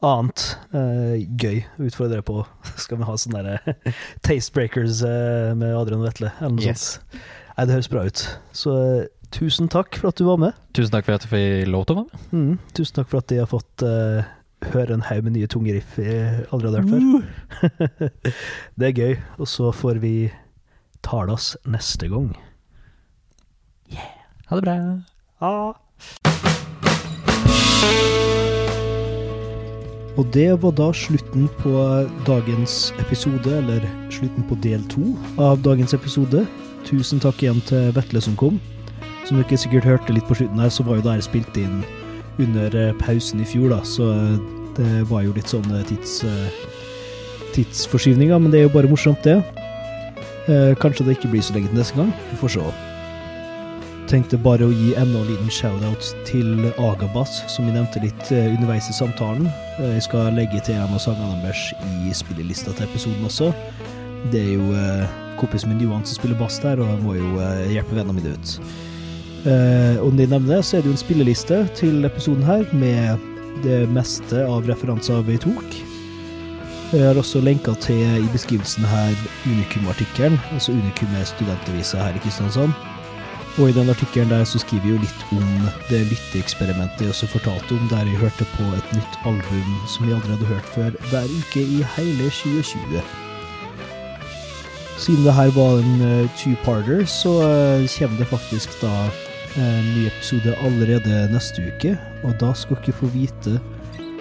annet gøy å utfordre dere på. Skal vi ha sånne Taste Breakers med Adrian Vetle, eller noe Yes. sånt. Nei, det høres bra ut. Så eh, tusen takk for at du var med. Tusen takk for at jeg fikk lov til å være med. Mm, tusen takk for at jeg har fått uh, høre en haug med nye tunge riff jeg aldri hadde hørt før. det er gøy. Og så får vi tale oss neste gang. Ha det bra. Ha. Og det var da slutten på dagens episode, eller slutten på del to av dagens episode. Tusen takk igjen til Vetle som kom. Som dere sikkert hørte litt på slutten her, så var jo det her spilt inn under eh, pausen i fjor, da, så eh, det var jo litt sånn eh, tids, tidsforskyvninger, men det er jo bare morsomt, det. Kanskje det ikke blir så lenge til neste gang. Vi får se tenkte bare å gi enda en liten shout-out til Agabas, som vi nevnte litt underveis i samtalen. Jeg skal legge til en av sangene deres i spillelista til episoden også. Det er jo kompisen min Johan som spiller bass der, og jeg må jo eh, hjelpe vennene mine ut. Eh, og om de nevner det, så er det jo en spilleliste til episoden her, med det meste av referanser vi tok. Jeg har også lenka til i beskrivelsen her Unikum-artikkelen, altså Unikum er studentavisa her i Kristiansand. Og i den artikkelen der så skriver vi jo litt om det lytteeksperimentet jeg også fortalte om, der jeg hørte på et nytt album som jeg aldri hadde hørt før, hver uke i hele 2020. Siden det her var en eh, two-parter, så eh, kommer det faktisk da en ny episode allerede neste uke, og da skal dere få vite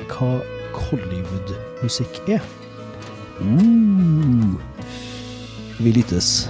hva Hollywood-musikk er. Uh. Vi lyttes.